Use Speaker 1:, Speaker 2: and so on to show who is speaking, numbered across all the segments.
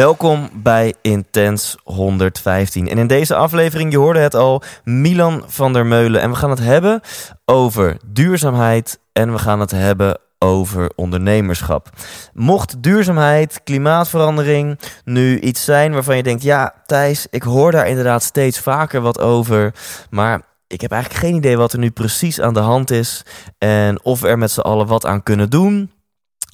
Speaker 1: Welkom bij Intens 115. En in deze aflevering, je hoorde het al, Milan van der Meulen. En we gaan het hebben over duurzaamheid en we gaan het hebben over ondernemerschap. Mocht duurzaamheid, klimaatverandering nu iets zijn waarvan je denkt... ja, Thijs, ik hoor daar inderdaad steeds vaker wat over... maar ik heb eigenlijk geen idee wat er nu precies aan de hand is... en of we er met z'n allen wat aan kunnen doen...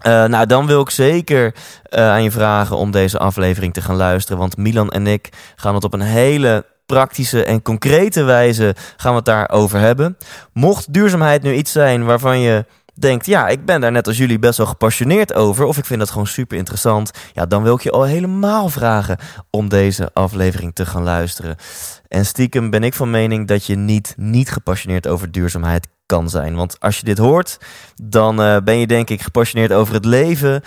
Speaker 1: Uh, nou, dan wil ik zeker uh, aan je vragen om deze aflevering te gaan luisteren. Want Milan en ik gaan het op een hele praktische en concrete wijze gaan we het daarover hebben. Mocht duurzaamheid nu iets zijn waarvan je denkt, ja, ik ben daar net als jullie best wel gepassioneerd over, of ik vind dat gewoon super interessant, ja, dan wil ik je al helemaal vragen om deze aflevering te gaan luisteren. En stiekem ben ik van mening dat je niet, niet gepassioneerd over duurzaamheid kan zijn. Want als je dit hoort, dan uh, ben je denk ik gepassioneerd over het leven.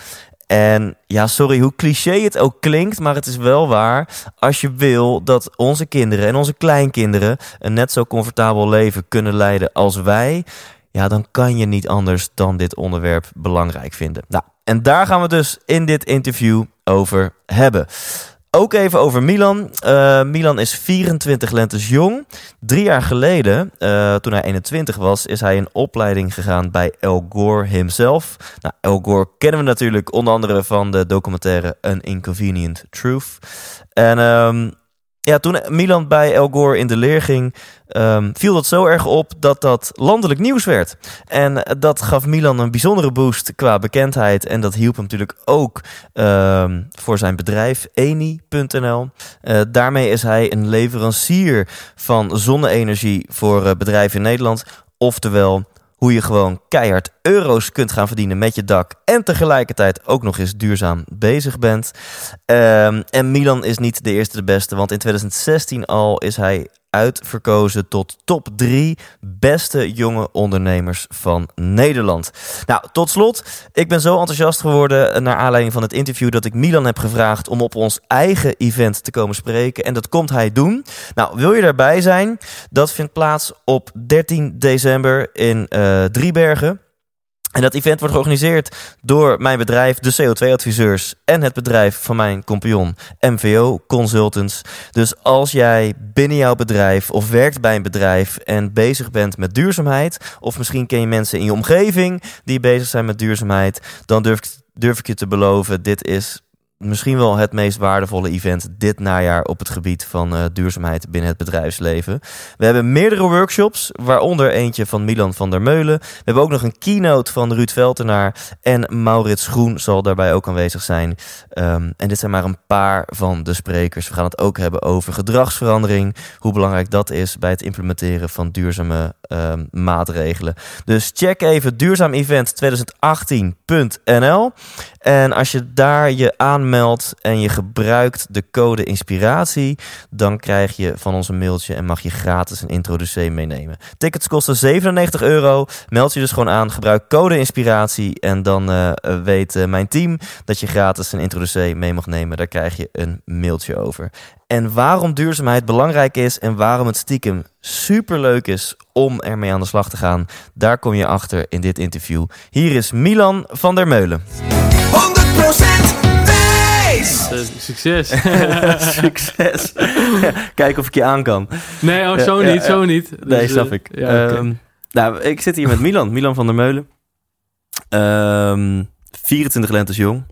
Speaker 1: En ja, sorry hoe cliché het ook klinkt, maar het is wel waar. Als je wil dat onze kinderen en onze kleinkinderen een net zo comfortabel leven kunnen leiden als wij, ja, dan kan je niet anders dan dit onderwerp belangrijk vinden. Nou, en daar gaan we dus in dit interview over hebben. Ook even over Milan. Uh, Milan is 24 lentes jong. Drie jaar geleden, uh, toen hij 21 was, is hij een opleiding gegaan bij El Gore himself. Nou, El Gore kennen we natuurlijk onder andere van de documentaire An Inconvenient Truth. En um, ja, toen Milan bij El Gore in de leer ging, um, viel dat zo erg op dat dat landelijk nieuws werd. En dat gaf Milan een bijzondere boost qua bekendheid. En dat hielp hem natuurlijk ook um, voor zijn bedrijf, Eni.nl. Uh, daarmee is hij een leverancier van zonne-energie voor uh, bedrijven in Nederland. Oftewel hoe je gewoon keihard euro's kunt gaan verdienen met je dak en tegelijkertijd ook nog eens duurzaam bezig bent. Um, en Milan is niet de eerste de beste, want in 2016 al is hij uitverkozen tot top 3 beste jonge ondernemers van Nederland. Nou, tot slot, ik ben zo enthousiast geworden naar aanleiding van het interview dat ik Milan heb gevraagd om op ons eigen event te komen spreken. En dat komt hij doen. Nou, wil je daarbij zijn? Dat vindt plaats op 13 december in uh, Driebergen. En dat event wordt georganiseerd door mijn bedrijf, de CO2-adviseurs, en het bedrijf van mijn compagnon, MVO Consultants. Dus als jij binnen jouw bedrijf of werkt bij een bedrijf en bezig bent met duurzaamheid, of misschien ken je mensen in je omgeving die bezig zijn met duurzaamheid, dan durf ik, durf ik je te beloven, dit is misschien wel het meest waardevolle event dit najaar op het gebied van uh, duurzaamheid binnen het bedrijfsleven. We hebben meerdere workshops, waaronder eentje van Milan van der Meulen. We hebben ook nog een keynote van Ruud Veltenaar en Maurits Groen zal daarbij ook aanwezig zijn. Um, en dit zijn maar een paar van de sprekers. We gaan het ook hebben over gedragsverandering, hoe belangrijk dat is bij het implementeren van duurzame um, maatregelen. Dus check even duurzaamevent2018.nl en als je daar je aanmeldt en je gebruikt de code inspiratie, dan krijg je van ons een mailtje en mag je gratis een introducee meenemen. Tickets kosten 97 euro. Meld je dus gewoon aan, gebruik code inspiratie en dan uh, weet uh, mijn team dat je gratis een introducee mee mag nemen. Daar krijg je een mailtje over. En waarom duurzaamheid belangrijk is en waarom het stiekem superleuk is om ermee aan de slag te gaan, daar kom je achter in dit interview. Hier is Milan van der Meulen.
Speaker 2: 100% Thijs!
Speaker 3: Uh, succes.
Speaker 1: Succes. Kijken of ik je aan kan.
Speaker 3: Nee, oh, zo
Speaker 1: Ja,
Speaker 3: niet,
Speaker 1: ja,
Speaker 3: zo niet. Dus,
Speaker 1: nee,
Speaker 3: eh,
Speaker 1: snap ik.
Speaker 3: ja, oké.
Speaker 1: Ehm, nou, ik zit hier met Milan, Milan van der Meulen. Ehm 24 lentes jong.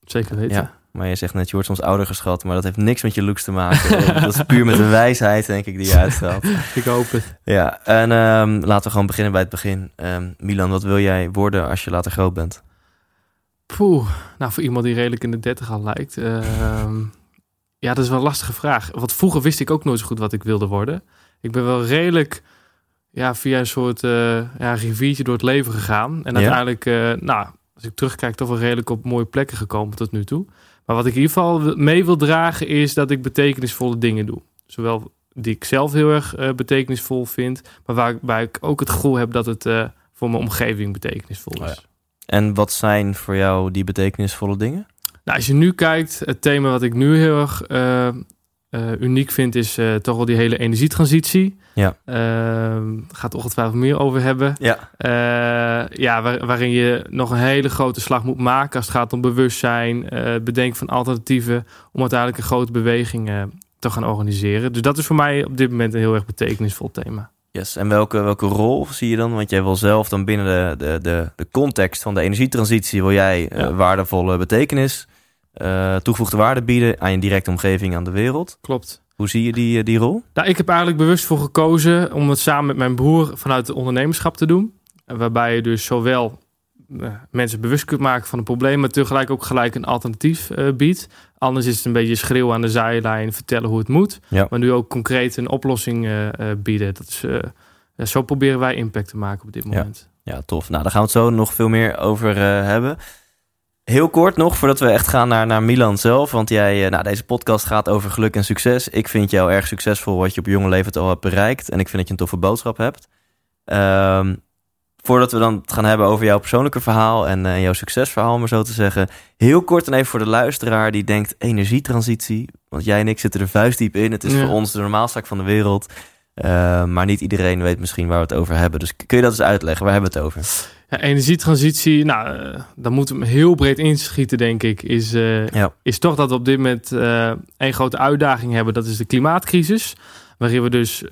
Speaker 3: Zeker weten.
Speaker 1: Ja, maar je zegt net, je wordt soms ouder geschat, maar dat heeft niks met je looks te maken. dat is puur met de wijsheid, denk ik, die je uitstraalt.
Speaker 3: Ik hoop het.
Speaker 1: Ja, en ehm, laten we gewoon beginnen bij het begin. Ehm, Milan, wat wil jij worden als je later groot bent?
Speaker 3: Poeh, nou voor iemand die redelijk in de 30 al lijkt. ehm, ja, dat is wel een lastige vraag. Want vroeger wist ik ook nooit zo goed wat ik wilde worden. Ik ben wel redelijk ja, via een soort eh ja, riviertje door het leven gegaan. En
Speaker 1: Ja?
Speaker 3: uiteindelijk, eh, nou, als ik terugkijk, toch wel redelijk op mooie plekken gekomen tot nu toe. Maar wat ik in ieder geval mee wil dragen is dat ik betekenisvolle dingen doe. Zowel die ik zelf heel erg uh, betekenisvol vind, maar waarbij ik ook het gevoel heb dat het voor mijn omgeving betekenisvol is.
Speaker 1: Oh ja. En wat zijn voor jou die betekenisvolle dingen?
Speaker 3: Nou, als je nu kijkt, het thema wat ik nu heel erg uh, uniek vind, is toch wel die hele energietransitie.
Speaker 1: Ja.
Speaker 3: Ehm, gaat ongetwijfeld meer over hebben.
Speaker 1: Ja.
Speaker 3: ja, waar, waarin je nog een hele grote slag moet maken als het gaat om bewustzijn, het bedenken van alternatieven, om uiteindelijk een grote beweging te gaan organiseren. Dus dat is voor mij op dit moment een heel erg betekenisvol thema.
Speaker 1: Yes. En welke, welke rol zie je dan? Want jij wil zelf dan binnen de, de, de, de context van de energietransitie... wil jij uh, waardevolle betekenis, uh, toegevoegde waarde bieden... aan je directe omgeving, aan de wereld.
Speaker 3: Klopt.
Speaker 1: Hoe zie je die, die rol?
Speaker 3: Nou, ik heb eigenlijk bewust voor gekozen om het samen met mijn broer... vanuit het ondernemerschap te doen. Waarbij je dus zowel mensen bewust kunt maken van een probleem... maar tegelijk ook gelijk een alternatief biedt. Anders is het een beetje schreeuwen aan de zijlijn, vertellen hoe het moet.
Speaker 1: Ja.
Speaker 3: Maar nu ook concreet een oplossing uh, uh, bieden. Dat is, uh, zo proberen wij impact te maken op dit moment.
Speaker 1: Ja, ja tof. Nou, daar gaan we het zo nog veel meer over hebben. Heel kort nog, voordat we echt gaan naar, naar Milan zelf. Want jij, nou, deze podcast gaat over geluk en succes. Ik vind jou erg succesvol wat je op jonge leeftijd al hebt bereikt. En ik vind dat je een toffe boodschap hebt. Um, voordat we dan het gaan hebben over jouw persoonlijke verhaal en uh, jouw succesverhaal, om maar zo te zeggen. Heel kort en even voor de luisteraar die denkt energietransitie. Want jij en ik zitten er vuistdiep in. Het is ja. voor ons de normaalzaak van de wereld. Uh, maar niet iedereen weet misschien waar we het over hebben. Dus kun je dat eens uitleggen? Waar hebben we het over?
Speaker 3: Ja, energietransitie, nou, uh, dan moeten we heel breed inschieten, denk ik. Is,
Speaker 1: ja.
Speaker 3: is toch dat we op dit moment één grote uitdaging hebben. Dat is de klimaatcrisis. Waarin we dus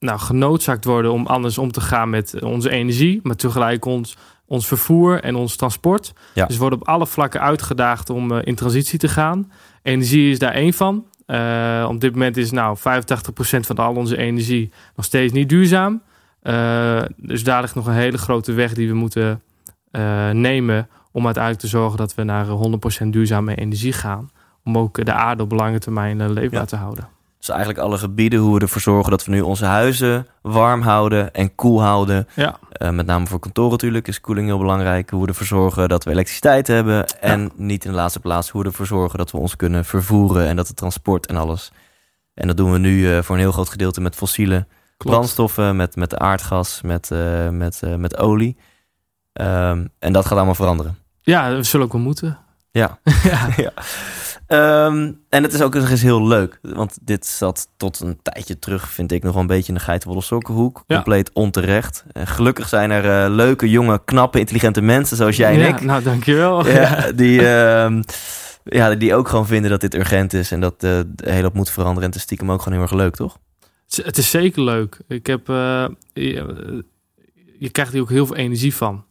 Speaker 3: nou, genoodzaakt worden om anders om te gaan met onze energie, maar tegelijk ons, ons vervoer en ons transport.
Speaker 1: Ja.
Speaker 3: Dus we worden op alle vlakken uitgedaagd om uh, in transitie te gaan. Energie is daar één van. Uh, op dit moment is nou 85% van al onze energie nog steeds niet duurzaam. Uh, dus daar ligt nog een hele grote weg die we moeten nemen om uiteindelijk te zorgen dat we naar 100% duurzame energie gaan. Om ook de aarde op lange termijn leefbaar
Speaker 1: Ja.
Speaker 3: te houden.
Speaker 1: Dus eigenlijk alle gebieden, hoe we ervoor zorgen dat we nu onze huizen warm houden en koel houden.
Speaker 3: Ja.
Speaker 1: Uh, met name voor kantoren natuurlijk is koeling heel belangrijk. Hoe we ervoor zorgen dat we elektriciteit hebben. En
Speaker 3: Ja.
Speaker 1: niet in de laatste plaats hoe we ervoor zorgen dat we ons kunnen vervoeren. En dat het transport en alles. En dat doen we nu uh, voor een heel groot gedeelte met fossiele
Speaker 3: Klopt.
Speaker 1: brandstoffen. Met, met aardgas, met, uh, met, met olie. Um, en dat gaat allemaal veranderen.
Speaker 3: Ja, we zullen ook wel moeten.
Speaker 1: Ja.
Speaker 3: ja.
Speaker 1: ja. Um, en het is ook eens heel leuk. Want dit zat tot een tijdje terug, vind ik, nog wel een beetje in de geitenwolle sokkenhoek.
Speaker 3: Ja.
Speaker 1: Compleet onterecht. En gelukkig zijn er uh, leuke, jonge, knappe, intelligente mensen zoals jij en
Speaker 3: ja,
Speaker 1: ik.
Speaker 3: Nou, dankjewel.
Speaker 1: Ja, die, uh, ja, die ook gewoon vinden dat dit urgent is. En dat uh, de hele op moet veranderen. En het is stiekem ook gewoon heel erg leuk, toch?
Speaker 3: Het is zeker leuk. Ik heb, je, je krijgt hier ook heel veel energie van.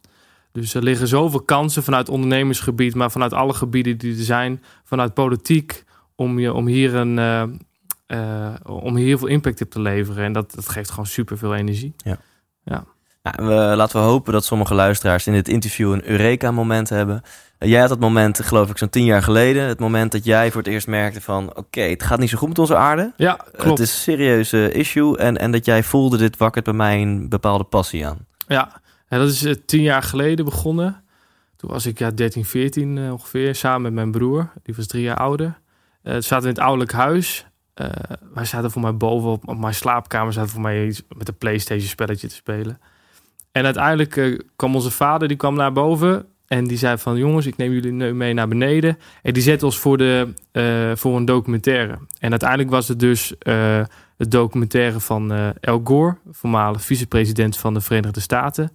Speaker 3: Dus er liggen zoveel kansen vanuit ondernemersgebied, maar vanuit alle gebieden die er zijn, vanuit politiek, om, je, om hier een. Uh, uh, om hier heel veel impact op te leveren. En dat, dat geeft gewoon super veel energie.
Speaker 1: Ja.
Speaker 3: ja.
Speaker 1: Nou, we, laten we hopen dat sommige luisteraars in dit interview een Eureka-moment hebben. Uh, jij had dat moment, geloof ik, zo'n tien jaar geleden. Het moment dat jij voor het eerst merkte van... oké, okay, het gaat niet zo goed met onze aarde.
Speaker 3: Ja, klopt.
Speaker 1: Het is een serieus issue. En, en dat jij voelde, dit wakkert bij mij een bepaalde passie aan.
Speaker 3: Ja, ja, dat is uh, tien jaar geleden begonnen. Toen was ik ja, 13, 14 uh, ongeveer, samen met mijn broer. Die was drie jaar ouder. Uh, zaten we in het ouderlijk huis. Uh, wij zaten voor mij boven op, mijn slaapkamer... zaten voor mij iets met een Playstation spelletje te spelen. En uiteindelijk kwam onze vader, die kwam naar boven... en die zei van, jongens, ik neem jullie mee naar beneden. En die zette ons voor, de, voor een documentaire. En uiteindelijk was het dus het documentaire van Al Gore... voormalig vicepresident van de Verenigde Staten...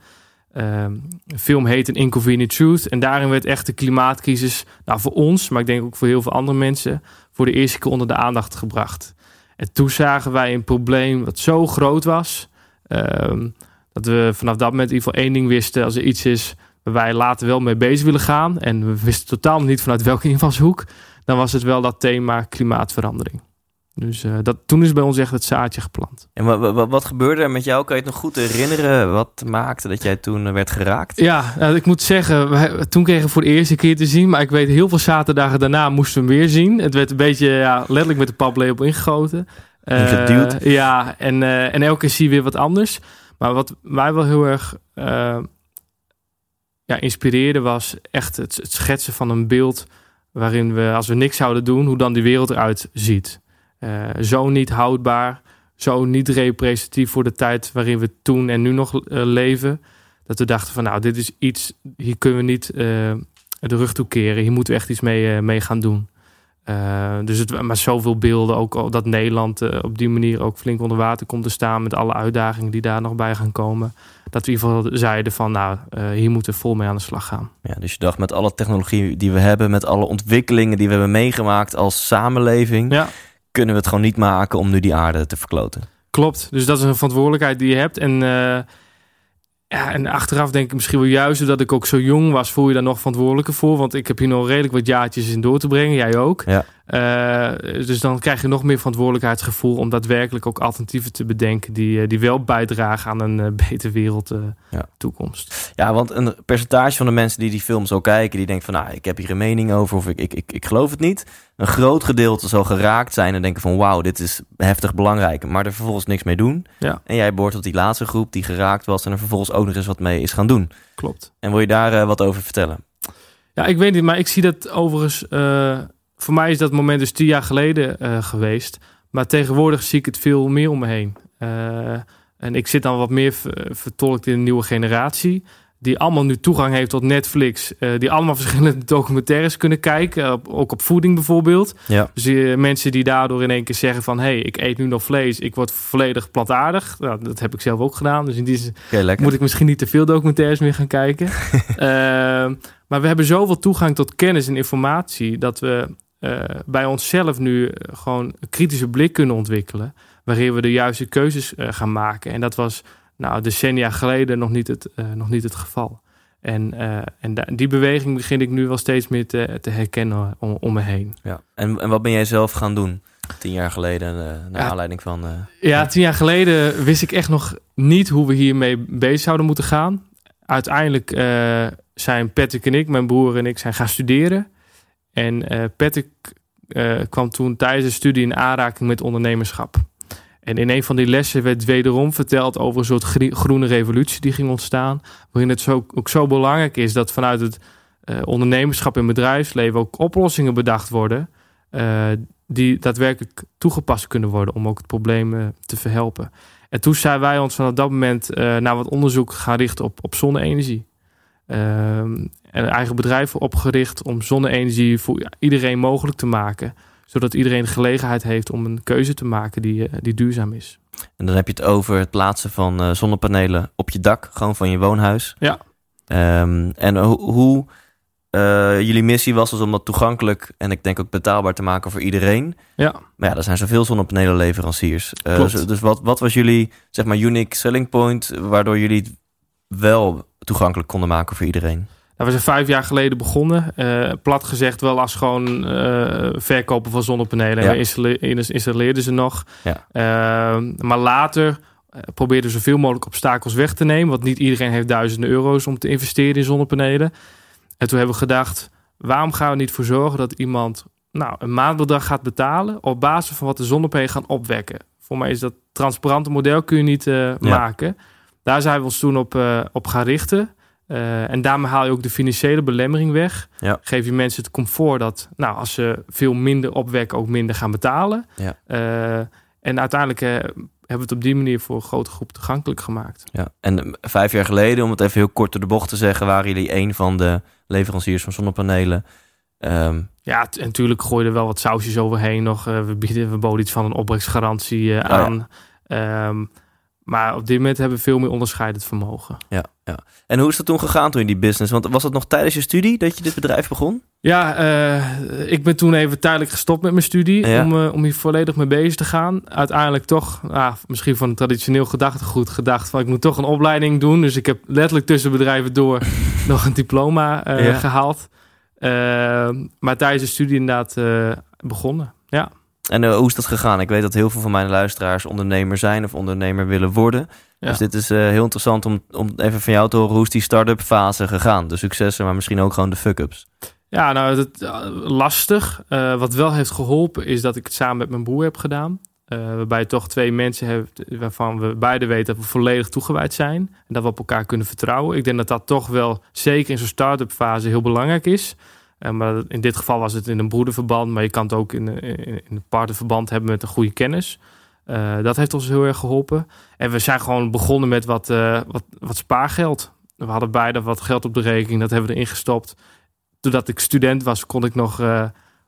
Speaker 3: Um, de film heet Inconvenient Truth. En daarin werd echt de klimaatcrisis, nou voor ons, maar ik denk ook voor heel veel andere mensen, voor de eerste keer onder de aandacht gebracht. En toen zagen wij een probleem wat zo groot was, um, dat we vanaf dat moment in ieder geval één ding wisten. Als er iets is waar wij later wel mee bezig willen gaan, en we wisten totaal niet vanuit welke invalshoek, dan was het wel dat thema klimaatverandering. Dus uh, dat, toen is bij ons echt het zaadje geplant.
Speaker 1: En wat, wat, wat, gebeurde er met jou? Kan je het nog goed herinneren? Wat maakte dat jij toen werd geraakt?
Speaker 3: Ja, nou, ik moet zeggen, wij, toen kregen we voor de eerste keer te zien. Maar ik weet, heel veel zaterdagen daarna moesten we hem weer zien. Het werd een beetje ja, letterlijk met de paplepel ingegoten. Uh, ja, en, uh, en elke keer zie je weer wat anders. Maar wat mij wel heel erg... Ja, inspireerde was echt het, het schetsen van een beeld waarin we, als we niks zouden doen, hoe dan die wereld eruit ziet. Eh, zo niet houdbaar, zo niet representatief voor de tijd waarin we toen en nu nog eh, leven. Dat we dachten van nou, dit is iets, hier kunnen we niet eh, de rug toe keren. Hier moeten we echt iets mee, mee gaan doen. dus het, maar zoveel beelden, ook dat Nederland op die manier ook flink onder water komt te staan met alle uitdagingen die daar nog bij gaan komen dat we in ieder geval zeiden van nou, uh, hier moeten we vol mee aan de slag gaan.
Speaker 1: Ja, dus je dacht met alle technologie die we hebben, met alle ontwikkelingen die we hebben meegemaakt als samenleving, ja. Kunnen we het gewoon niet maken om nu die aarde te verkloten.
Speaker 3: Klopt, dus dat is een verantwoordelijkheid die je hebt. En, uh, ja, en achteraf denk ik misschien wel juist dat ik ook zo jong was, voel je daar nog verantwoordelijker voor. Want ik heb hier nog redelijk wat jaartjes in door te brengen, jij ook. Ja. Uh, dus dan krijg je nog meer verantwoordelijkheidsgevoel om daadwerkelijk ook alternatieven te bedenken die, eh, die wel bijdragen aan een uh, betere wereld ja. toekomst.
Speaker 1: Ja, want een percentage van de mensen die die film zo kijken, die denkt van nou, ik heb hier een mening over of ik, ik, ik, ik geloof het niet. Een groot gedeelte zal geraakt zijn en denken van wauw, dit is heftig belangrijk, maar er vervolgens niks mee doen. Ja. En jij behoort tot die laatste groep die geraakt was en er vervolgens ook nog eens wat mee is gaan doen.
Speaker 3: Klopt.
Speaker 1: En wil je daar wat over vertellen?
Speaker 3: Ja, ik weet niet, maar ik zie dat overigens voor mij is dat moment dus tien jaar geleden uh, geweest. Maar tegenwoordig zie ik het veel meer om me heen. Uh, en ik zit dan wat meer vertolkt in een nieuwe generatie. Die allemaal nu toegang heeft tot Netflix. Uh, die allemaal verschillende documentaires kunnen kijken. Op, ook op voeding bijvoorbeeld. Ja. Dus uh, mensen die daardoor in één keer zeggen van... hé, hey, ik eet nu nog vlees. Ik word volledig plantaardig. Nou, dat heb ik zelf ook gedaan. Dus in die okay, moet ik misschien niet te veel documentaires meer gaan kijken. maar we hebben zoveel toegang tot kennis en informatie... dat we uh, bij onszelf nu eh, gewoon een kritische blik kunnen ontwikkelen. Waarin we de juiste keuzes uh, gaan maken. En dat was nou, decennia geleden nog niet het, uh, nog niet het geval. En, en die beweging begin ik nu wel steeds meer te, te herkennen om, om, me heen.
Speaker 1: Ja. En, en wat ben jij zelf gaan doen? Tien jaar geleden, naar ja, aanleiding van.
Speaker 3: ja, tien jaar geleden wist ik echt nog niet hoe we hiermee bezig zouden moeten gaan. Uiteindelijk zijn Patrick en ik, mijn broer en ik, zijn gaan studeren. En uh, kwam toen tijdens de studie in aanraking met ondernemerschap. En in een van die lessen werd wederom verteld over een soort groene revolutie die ging ontstaan. Waarin het zo, ook zo belangrijk is dat vanuit het uh, ondernemerschap en bedrijfsleven ook oplossingen bedacht worden. Die daadwerkelijk toegepast kunnen worden om ook het probleem te verhelpen. En toen zijn wij ons vanaf dat moment naar wat onderzoek gaan richten op, op zonne-energie. Ehm, en een eigen bedrijf opgericht om zonne-energie voor iedereen mogelijk te maken. Zodat iedereen de gelegenheid heeft om een keuze te maken die, eh, die duurzaam is.
Speaker 1: En dan heb je het over het plaatsen van uh, zonnepanelen op je dak, gewoon van je woonhuis.
Speaker 3: Ja.
Speaker 1: Um, en hoe uh, jullie missie was dus om dat toegankelijk en ik denk ook betaalbaar te maken voor iedereen.
Speaker 3: Ja.
Speaker 1: Maar ja, er zijn zoveel zonnepanelenleveranciers. Uh, dus, dus wat, wat was jullie, zeg maar, unique selling point, waardoor jullie wel toegankelijk konden maken voor iedereen?
Speaker 3: Nou, we zijn vijf jaar geleden begonnen. Uh, plat gezegd wel als gewoon uh, verkopen van zonnepanelen. Ja. We installeerden ze nog. Ja. Uh, maar later probeerden we zoveel mogelijk obstakels weg te nemen. Want niet iedereen heeft duizenden euro's om te investeren in zonnepanelen. En toen hebben we gedacht, waarom gaan we niet voor zorgen dat iemand nou, een maandbedrag gaat betalen... op basis van wat de zonnepanelen gaan opwekken. Voor mij is dat transparante model kun je niet ja. maken. Daar zijn we ons toen op, op gaan richten... Uh, en daarmee haal je ook de financiële belemmering weg. Ja. Geef je mensen het comfort dat, nou, als ze veel minder opwekken, ook minder gaan betalen. Ja. Uh, en uiteindelijk uh, hebben we het op die manier voor een grote groep toegankelijk gemaakt.
Speaker 1: Ja. En vijf jaar geleden, om het even heel kort door de bocht te zeggen, waren jullie een van de leveranciers van zonnepanelen.
Speaker 3: Um... Ja, en natuurlijk gooiden er wel wat sausjes overheen nog. we, bieden, we boden iets van een opbrengstgarantie oh, aan. Ja. Um, maar op dit moment hebben we veel meer onderscheidend vermogen.
Speaker 1: Ja, ja. En hoe is dat toen gegaan toen in die business? Want was dat nog tijdens je studie dat je dit bedrijf begon?
Speaker 3: Ja, uh, ik ben toen even tijdelijk gestopt met mijn studie om, uh, om hier volledig mee bezig te gaan. Uiteindelijk toch, uh, misschien van een traditioneel gedachtegoed gedacht van ik moet toch een opleiding doen. Dus ik heb letterlijk tussen bedrijven door nog een diploma ja. gehaald. maar tijdens de studie inderdaad begonnen. Ja.
Speaker 1: En uh, hoe is dat gegaan? Ik weet dat heel veel van mijn luisteraars ondernemer zijn of ondernemer willen worden. Dus dit is uh, heel interessant om, om even van jou te horen. Hoe is die start-up fase gegaan? De successen, maar misschien ook gewoon de fuck-ups.
Speaker 3: Ja, nou, het, uh, lastig. wat wel heeft geholpen is dat ik het samen met mijn broer heb gedaan. Waarbij je toch twee mensen hebt waarvan we beide weten dat we volledig toegewijd zijn. En dat we op elkaar kunnen vertrouwen. Ik denk dat dat toch wel, zeker in zo'n start-up fase, heel belangrijk is. Uh, maar in dit geval was het in een broederverband. Maar je kan het ook in, in, in een partnerverband hebben met een goede kennis. Uh, dat heeft ons heel erg geholpen. En we zijn gewoon begonnen met wat, wat, wat spaargeld. We hadden beide wat geld op de rekening. Dat hebben we erin gestopt. Doordat ik student was, kon ik nog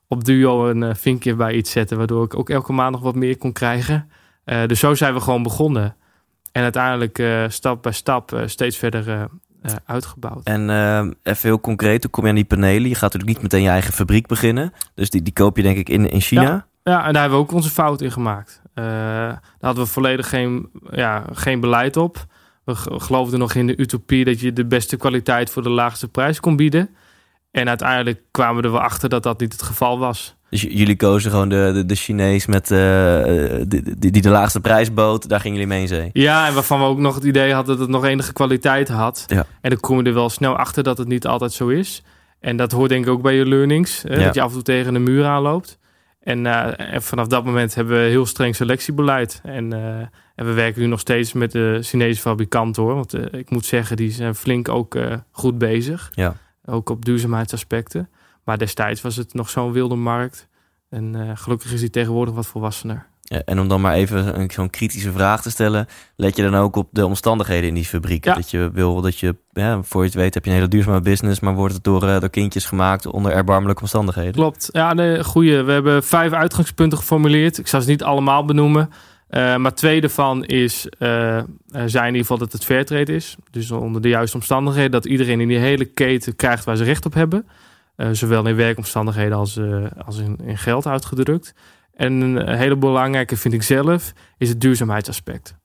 Speaker 3: op Duo een vinkje bij iets zetten. Waardoor ik ook elke maand nog wat meer kon krijgen. Dus zo zijn we gewoon begonnen. En uiteindelijk stap bij stap steeds verder uitgebouwd.
Speaker 1: En even heel concreet, hoe kom je aan die panelen? Je gaat natuurlijk niet meteen je eigen fabriek beginnen. Dus die, die koop je denk ik in, in China.
Speaker 3: Ja, ja, en daar hebben we ook onze fout in gemaakt. daar hadden we volledig geen, ja, geen beleid op. We geloofden nog in de utopie dat je de beste kwaliteit voor de laagste prijs kon bieden. En uiteindelijk kwamen we er wel achter dat dat niet het geval was.
Speaker 1: Dus jullie kozen gewoon de, de, de Chinees met, uh, die, die, de laagste prijs bood. Daar gingen jullie mee in zee.
Speaker 3: Ja, en waarvan we ook nog het idee hadden dat het nog enige kwaliteit had.
Speaker 1: Ja.
Speaker 3: En dan kom je er wel snel achter dat het niet altijd zo is. En dat hoort denk ik ook bij je learnings. Ja. Dat je af en toe tegen de muur aanloopt. En, uh, en, vanaf dat moment hebben we heel streng selectiebeleid. En, uh, en we werken nu nog steeds met de Chinese fabrikant hoor. Want ik moet zeggen, die zijn flink ook goed bezig.
Speaker 1: Ja.
Speaker 3: Ook op duurzaamheidsaspecten. Maar destijds was het nog zo'n wilde markt. En uh, gelukkig is die tegenwoordig wat volwassener.
Speaker 1: En om dan maar even zo'n kritische vraag te stellen, let je dan ook op de omstandigheden in die fabriek?
Speaker 3: Ja.
Speaker 1: Dat je wil dat je, ja, voor je het weet, heb je een hele duurzame business, maar wordt het door, uh, door kindjes gemaakt onder erbarmelijke omstandigheden?
Speaker 3: Klopt. Ja, nee, goeie. We hebben vijf uitgangspunten geformuleerd. Ik zal ze niet allemaal benoemen. Uh, maar twee daarvan is, uh, zijn in ieder geval dat het fairtrade is. Dus onder de juiste omstandigheden. Dat iedereen in die hele keten krijgt waar ze recht op hebben. Uh, zowel in werkomstandigheden als, als in, in, geld uitgedrukt. En een hele belangrijke vind ik zelf is het duurzaamheidsaspect.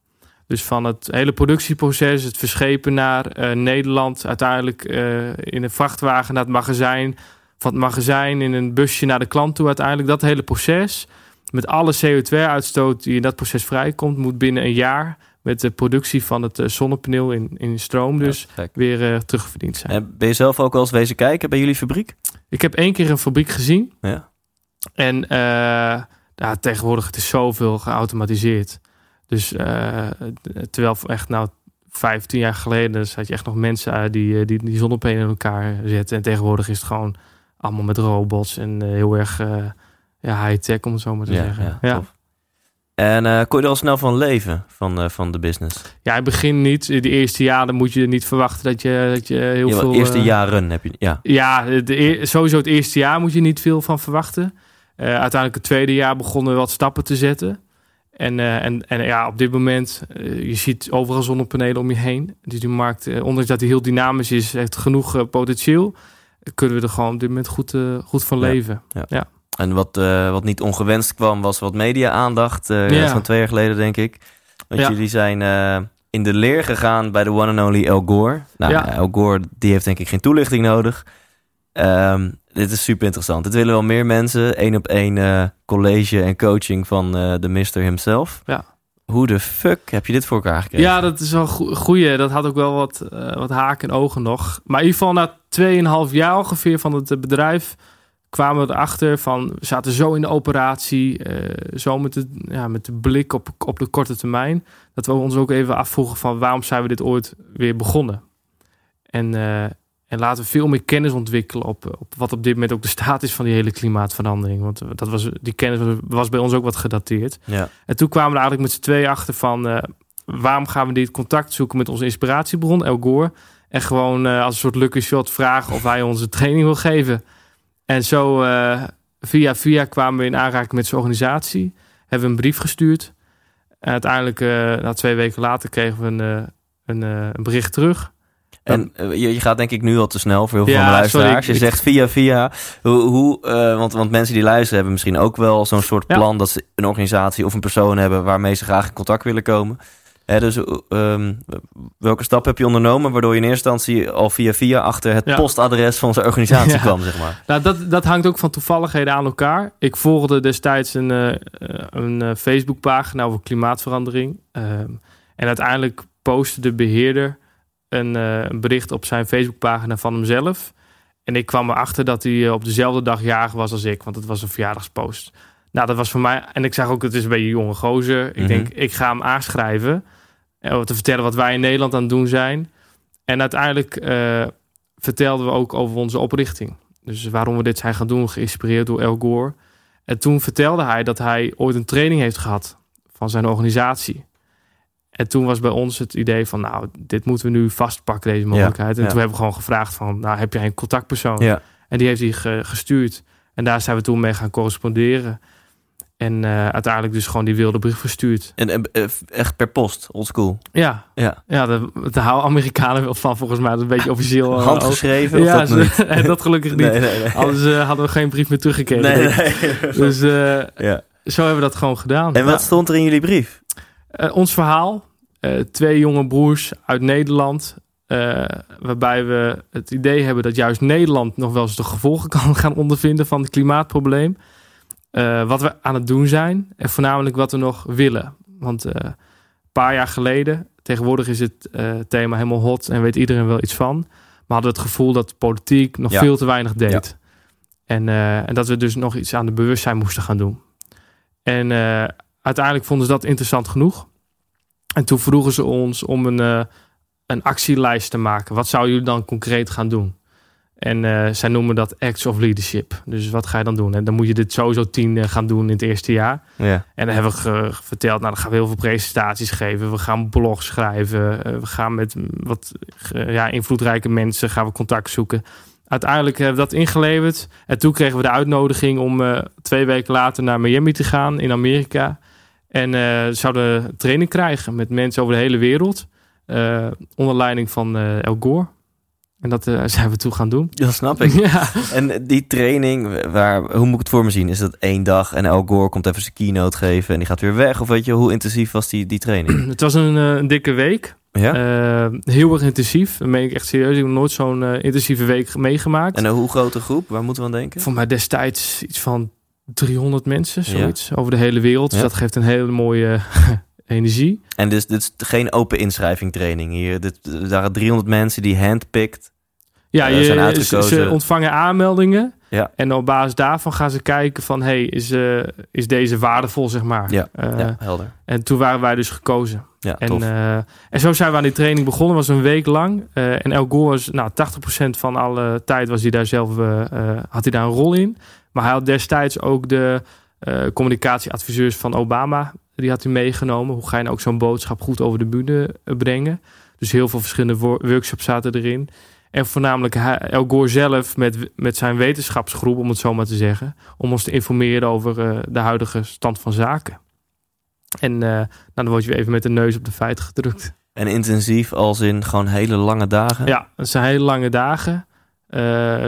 Speaker 3: Dus van het hele productieproces, het verschepen naar Nederland, uiteindelijk in een vrachtwagen naar het magazijn, van het magazijn in een busje naar de klant toe uiteindelijk. Dat hele proces, met alle CO2-uitstoot die in dat proces vrijkomt, moet binnen een jaar met de productie van het zonnepaneel in, in stroom dus
Speaker 1: ja,
Speaker 3: weer uh, terugverdiend zijn.
Speaker 1: En ben je zelf ook wel eens wezen kijken bij jullie fabriek?
Speaker 3: Ik heb één keer een fabriek gezien.
Speaker 1: Ja.
Speaker 3: En uh, ja, tegenwoordig het is zoveel geautomatiseerd. Dus uh, terwijl echt nou 15 jaar geleden zat je echt nog mensen die die, die zonnepanelen in elkaar zetten. En tegenwoordig is het gewoon allemaal met robots en heel erg ja, high-tech, om het zo maar te
Speaker 1: ja,
Speaker 3: zeggen.
Speaker 1: Ja, tof. En uh, kon je er al snel van leven, van, uh, van de business?
Speaker 3: Ja, in het begin niet. De eerste jaren moet je niet verwachten dat je, dat je heel
Speaker 1: ja,
Speaker 3: veel...
Speaker 1: De eerste uh, jaren heb je... Ja,
Speaker 3: ja de, sowieso het eerste jaar moet je niet veel van verwachten. Uh, uiteindelijk het tweede jaar begonnen we wat stappen te zetten. En, en, en ja, op dit moment, je ziet overal zonnepanelen om je heen. Dus die markt, ondanks dat die heel dynamisch is, heeft genoeg potentieel. Kunnen we er gewoon op dit moment goed, goed van leven.
Speaker 1: ja.
Speaker 3: ja.
Speaker 1: En wat, uh, wat niet ongewenst kwam, was wat media-aandacht. Uh,
Speaker 3: Ja.
Speaker 1: Van twee jaar geleden, denk ik. Want
Speaker 3: Ja.
Speaker 1: jullie zijn uh, in de leer gegaan bij de one and only El Gore. Nou,
Speaker 3: Ja.
Speaker 1: El Gore, die heeft denk ik geen toelichting nodig. Ehm, dit is super interessant. Dit willen wel meer mensen. Eén op één eh, college en coaching van eh, de mister himself.
Speaker 3: Ja.
Speaker 1: Hoe de fuck heb je dit voor elkaar gekregen?
Speaker 3: Ja, dat is wel een goeie. Dat had ook wel wat, eh, wat haken en ogen nog. Maar in ieder geval na 2,5 jaar ongeveer van het eh, bedrijf kwamen we erachter van we zaten zo in de operatie, eh, zo met de, ja, met de blik op, op de korte termijn, dat we ons ook even afvroegen van waarom zijn we dit ooit weer begonnen? En, eh, en laten we veel meer kennis ontwikkelen op, op wat op dit moment ook de staat is van die hele klimaatverandering. Want dat was, die kennis was, was bij ons ook wat gedateerd.
Speaker 1: Ja.
Speaker 3: En toen kwamen we eigenlijk met z'n tweeën achter van... eh, waarom gaan we dit contact zoeken met onze inspiratiebron, El Gore... en gewoon als een soort lucky shot vragen of hij onze training wil geven. En zo eh, via via kwamen we in aanraking met zijn organisatie. Hebben we een brief gestuurd. En uiteindelijk, eh, na twee weken later, kregen we een, eh, een, een bericht terug.
Speaker 1: En je, je gaat denk ik nu al te snel voor heel veel
Speaker 3: Ja,
Speaker 1: van luisteraars.
Speaker 3: sorry,
Speaker 1: je zegt via via. Hoe, hoe, want, want mensen die luisteren hebben misschien ook wel zo'n soort
Speaker 3: Ja.
Speaker 1: plan... dat ze een organisatie of een persoon hebben... waarmee ze graag in contact willen komen. Hè, dus eh, ehm, welke stap heb je ondernomen... waardoor je in eerste instantie al via via... achter het
Speaker 3: Ja.
Speaker 1: postadres van onze organisatie
Speaker 3: Ja.
Speaker 1: kwam, zeg maar.
Speaker 3: Nou, dat, dat hangt ook van toevalligheden aan elkaar. Ik volgde destijds een, eh, een Facebookpagina over klimaatverandering. Ehm, en uiteindelijk postte de beheerder een, een bericht op zijn Facebookpagina van hemzelf. En ik kwam erachter dat hij op dezelfde dag jarig was als ik, want het was een verjaardagspost. Nou, dat was voor mij... En ik zag ook, het is een beetje een jonge gozer. Ik
Speaker 1: Mhm.
Speaker 3: denk, ik ga hem aanschrijven. Eh, te vertellen wat wij in Nederland aan het doen zijn. En uiteindelijk eh, vertelden we ook over onze oprichting. Dus waarom we dit zijn gaan doen, geïnspireerd door El Gore. En toen vertelde hij dat hij ooit een training heeft gehad van zijn organisatie. En toen was bij ons het idee van, nou, dit moeten we nu vastpakken, deze mogelijkheid. en
Speaker 1: ja.
Speaker 3: toen hebben we gewoon gevraagd van, nou, heb jij een contactpersoon?
Speaker 1: Ja.
Speaker 3: En die heeft hij ge- gestuurd. En daar zijn we toen mee gaan corresponderen. En eh, uiteindelijk dus gewoon die wilde brief verstuurd.
Speaker 1: En, en, eh, echt per post, oldschool.
Speaker 3: Ja,
Speaker 1: Ja.
Speaker 3: ja daar, daar houden Amerikanen wel van volgens mij. Dat is een beetje officieel. eh,
Speaker 1: Handgeschreven
Speaker 3: ook. Ja,
Speaker 1: dat
Speaker 3: en dat gelukkig niet.
Speaker 1: Nee, nee, nee.
Speaker 3: Anders hadden we geen brief meer teruggekregen.
Speaker 1: Nee.
Speaker 3: Dus
Speaker 1: Ja.
Speaker 3: zo hebben we dat gewoon gedaan.
Speaker 1: En wat
Speaker 3: Ja.
Speaker 1: stond er in jullie brief?
Speaker 3: Ons verhaal. twee jonge broers uit Nederland. waarbij we het idee hebben dat juist Nederland nog wel eens de gevolgen kan gaan ondervinden van het klimaatprobleem. Eh, wat we aan het doen zijn en voornamelijk wat we nog willen. Want eh, een paar jaar geleden, tegenwoordig is het eh, thema helemaal hot en weet iedereen wel iets van. Maar hadden we het gevoel dat politiek nog
Speaker 1: Ja.
Speaker 3: veel te weinig deed. En, en dat we dus nog iets aan de bewustzijn moesten gaan doen. En uiteindelijk vonden ze dat interessant genoeg. En toen vroegen ze ons om een, een actielijst te maken. Wat zouden jullie dan concreet gaan doen? En eh, zij noemen dat acts of leadership. Dus wat ga je dan doen? En dan moet je dit sowieso tien eh, gaan doen in het eerste jaar.
Speaker 1: Ja.
Speaker 3: En dan hebben we verteld, nou dan gaan we heel veel presentaties geven. We gaan blogs schrijven. eh, we gaan met wat ja, invloedrijke mensen gaan we contact zoeken. Uiteindelijk hebben we dat ingeleverd. En toen kregen we de uitnodiging om twee weken later naar Miami te gaan in Amerika. En zouden training krijgen met mensen over de hele wereld. onder leiding van El Gore. En dat eh, zijn we toen gaan doen.
Speaker 1: Dat snap ik.
Speaker 3: ja.
Speaker 1: En die training, waar, hoe moet ik het voor me zien? Is dat één dag en Gore komt even zijn keynote geven en die gaat weer weg? Of weet je, hoe intensief was die, die training?
Speaker 3: Het was een, eh, een dikke week.
Speaker 1: Ja?
Speaker 3: Eh, heel erg intensief. Dat meen ik echt serieus. Ik heb nooit zo'n intensieve week meegemaakt.
Speaker 1: En een hoe grote groep? Waar moeten we aan denken?
Speaker 3: Voor mij destijds iets van 300 mensen, zoiets. Over de hele wereld. Dus
Speaker 1: Ja.
Speaker 3: dat geeft een hele mooie energie.
Speaker 1: En dus dit is geen open inschrijving training hier. Dit, er waren 300 mensen die handpicked.
Speaker 3: Ja,
Speaker 1: Eh,
Speaker 3: je,
Speaker 1: zijn
Speaker 3: ze,
Speaker 1: uitgekozen.
Speaker 3: ze ontvangen aanmeldingen.
Speaker 1: Ja.
Speaker 3: En op basis daarvan gaan ze kijken van... hey, is, eh, is deze waardevol, zeg maar.
Speaker 1: Ja,
Speaker 3: Eh,
Speaker 1: ja, helder.
Speaker 3: En toen waren wij dus gekozen.
Speaker 1: Ja,
Speaker 3: En,
Speaker 1: tof.
Speaker 3: en zo zijn we aan die training begonnen. was een week lang. En El Gore was, nou, 80% van alle tijd was hij daar zelf, had hij daar een rol in. Maar hij had destijds ook de communicatieadviseurs van Obama. Die had hij meegenomen. Hoe ga je nou ook zo'n boodschap goed over de bühne brengen? Dus heel veel verschillende wo- workshops zaten erin. En voornamelijk El Gore zelf met, met zijn wetenschapsgroep, om het zo maar te zeggen. Om ons te informeren over eh, de huidige stand van zaken. En eh, nou, dan word je weer even met de neus op de feiten gedrukt.
Speaker 1: En intensief als in gewoon hele lange dagen?
Speaker 3: Ja, het zijn hele lange dagen.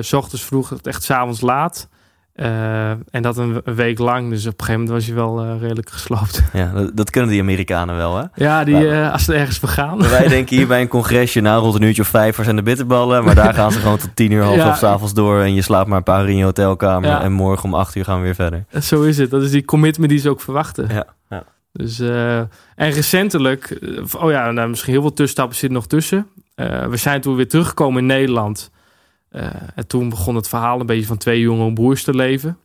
Speaker 3: S ochtends vroeg, tot echt s'avonds laat. Eh, en dat een, week lang. Dus op een gegeven moment was je wel eh, redelijk gesloopt.
Speaker 1: Ja, dat, dat kunnen die Amerikanen wel, hè?
Speaker 3: Ja, die, eh, als ze ergens vergaan.
Speaker 1: Wij denken hier bij een congresje, nou rond een uurtje of vijf zijn de bitterballen. Maar daar gaan ze gewoon tot tien uur, half
Speaker 3: Ja.
Speaker 1: elf 's avonds door. En je slaapt maar een paar uur in je hotelkamer.
Speaker 3: Ja.
Speaker 1: En morgen om acht uur gaan we weer verder.
Speaker 3: Zo is het. Dat is die commitment die ze ook verwachten.
Speaker 1: Ja, ja.
Speaker 3: Dus, en recentelijk, oh ja, nou, misschien heel veel tussenstappen zitten nog tussen. We zijn toen weer teruggekomen in Nederland. Eh, en toen begon het verhaal een beetje van twee jonge broers te leven.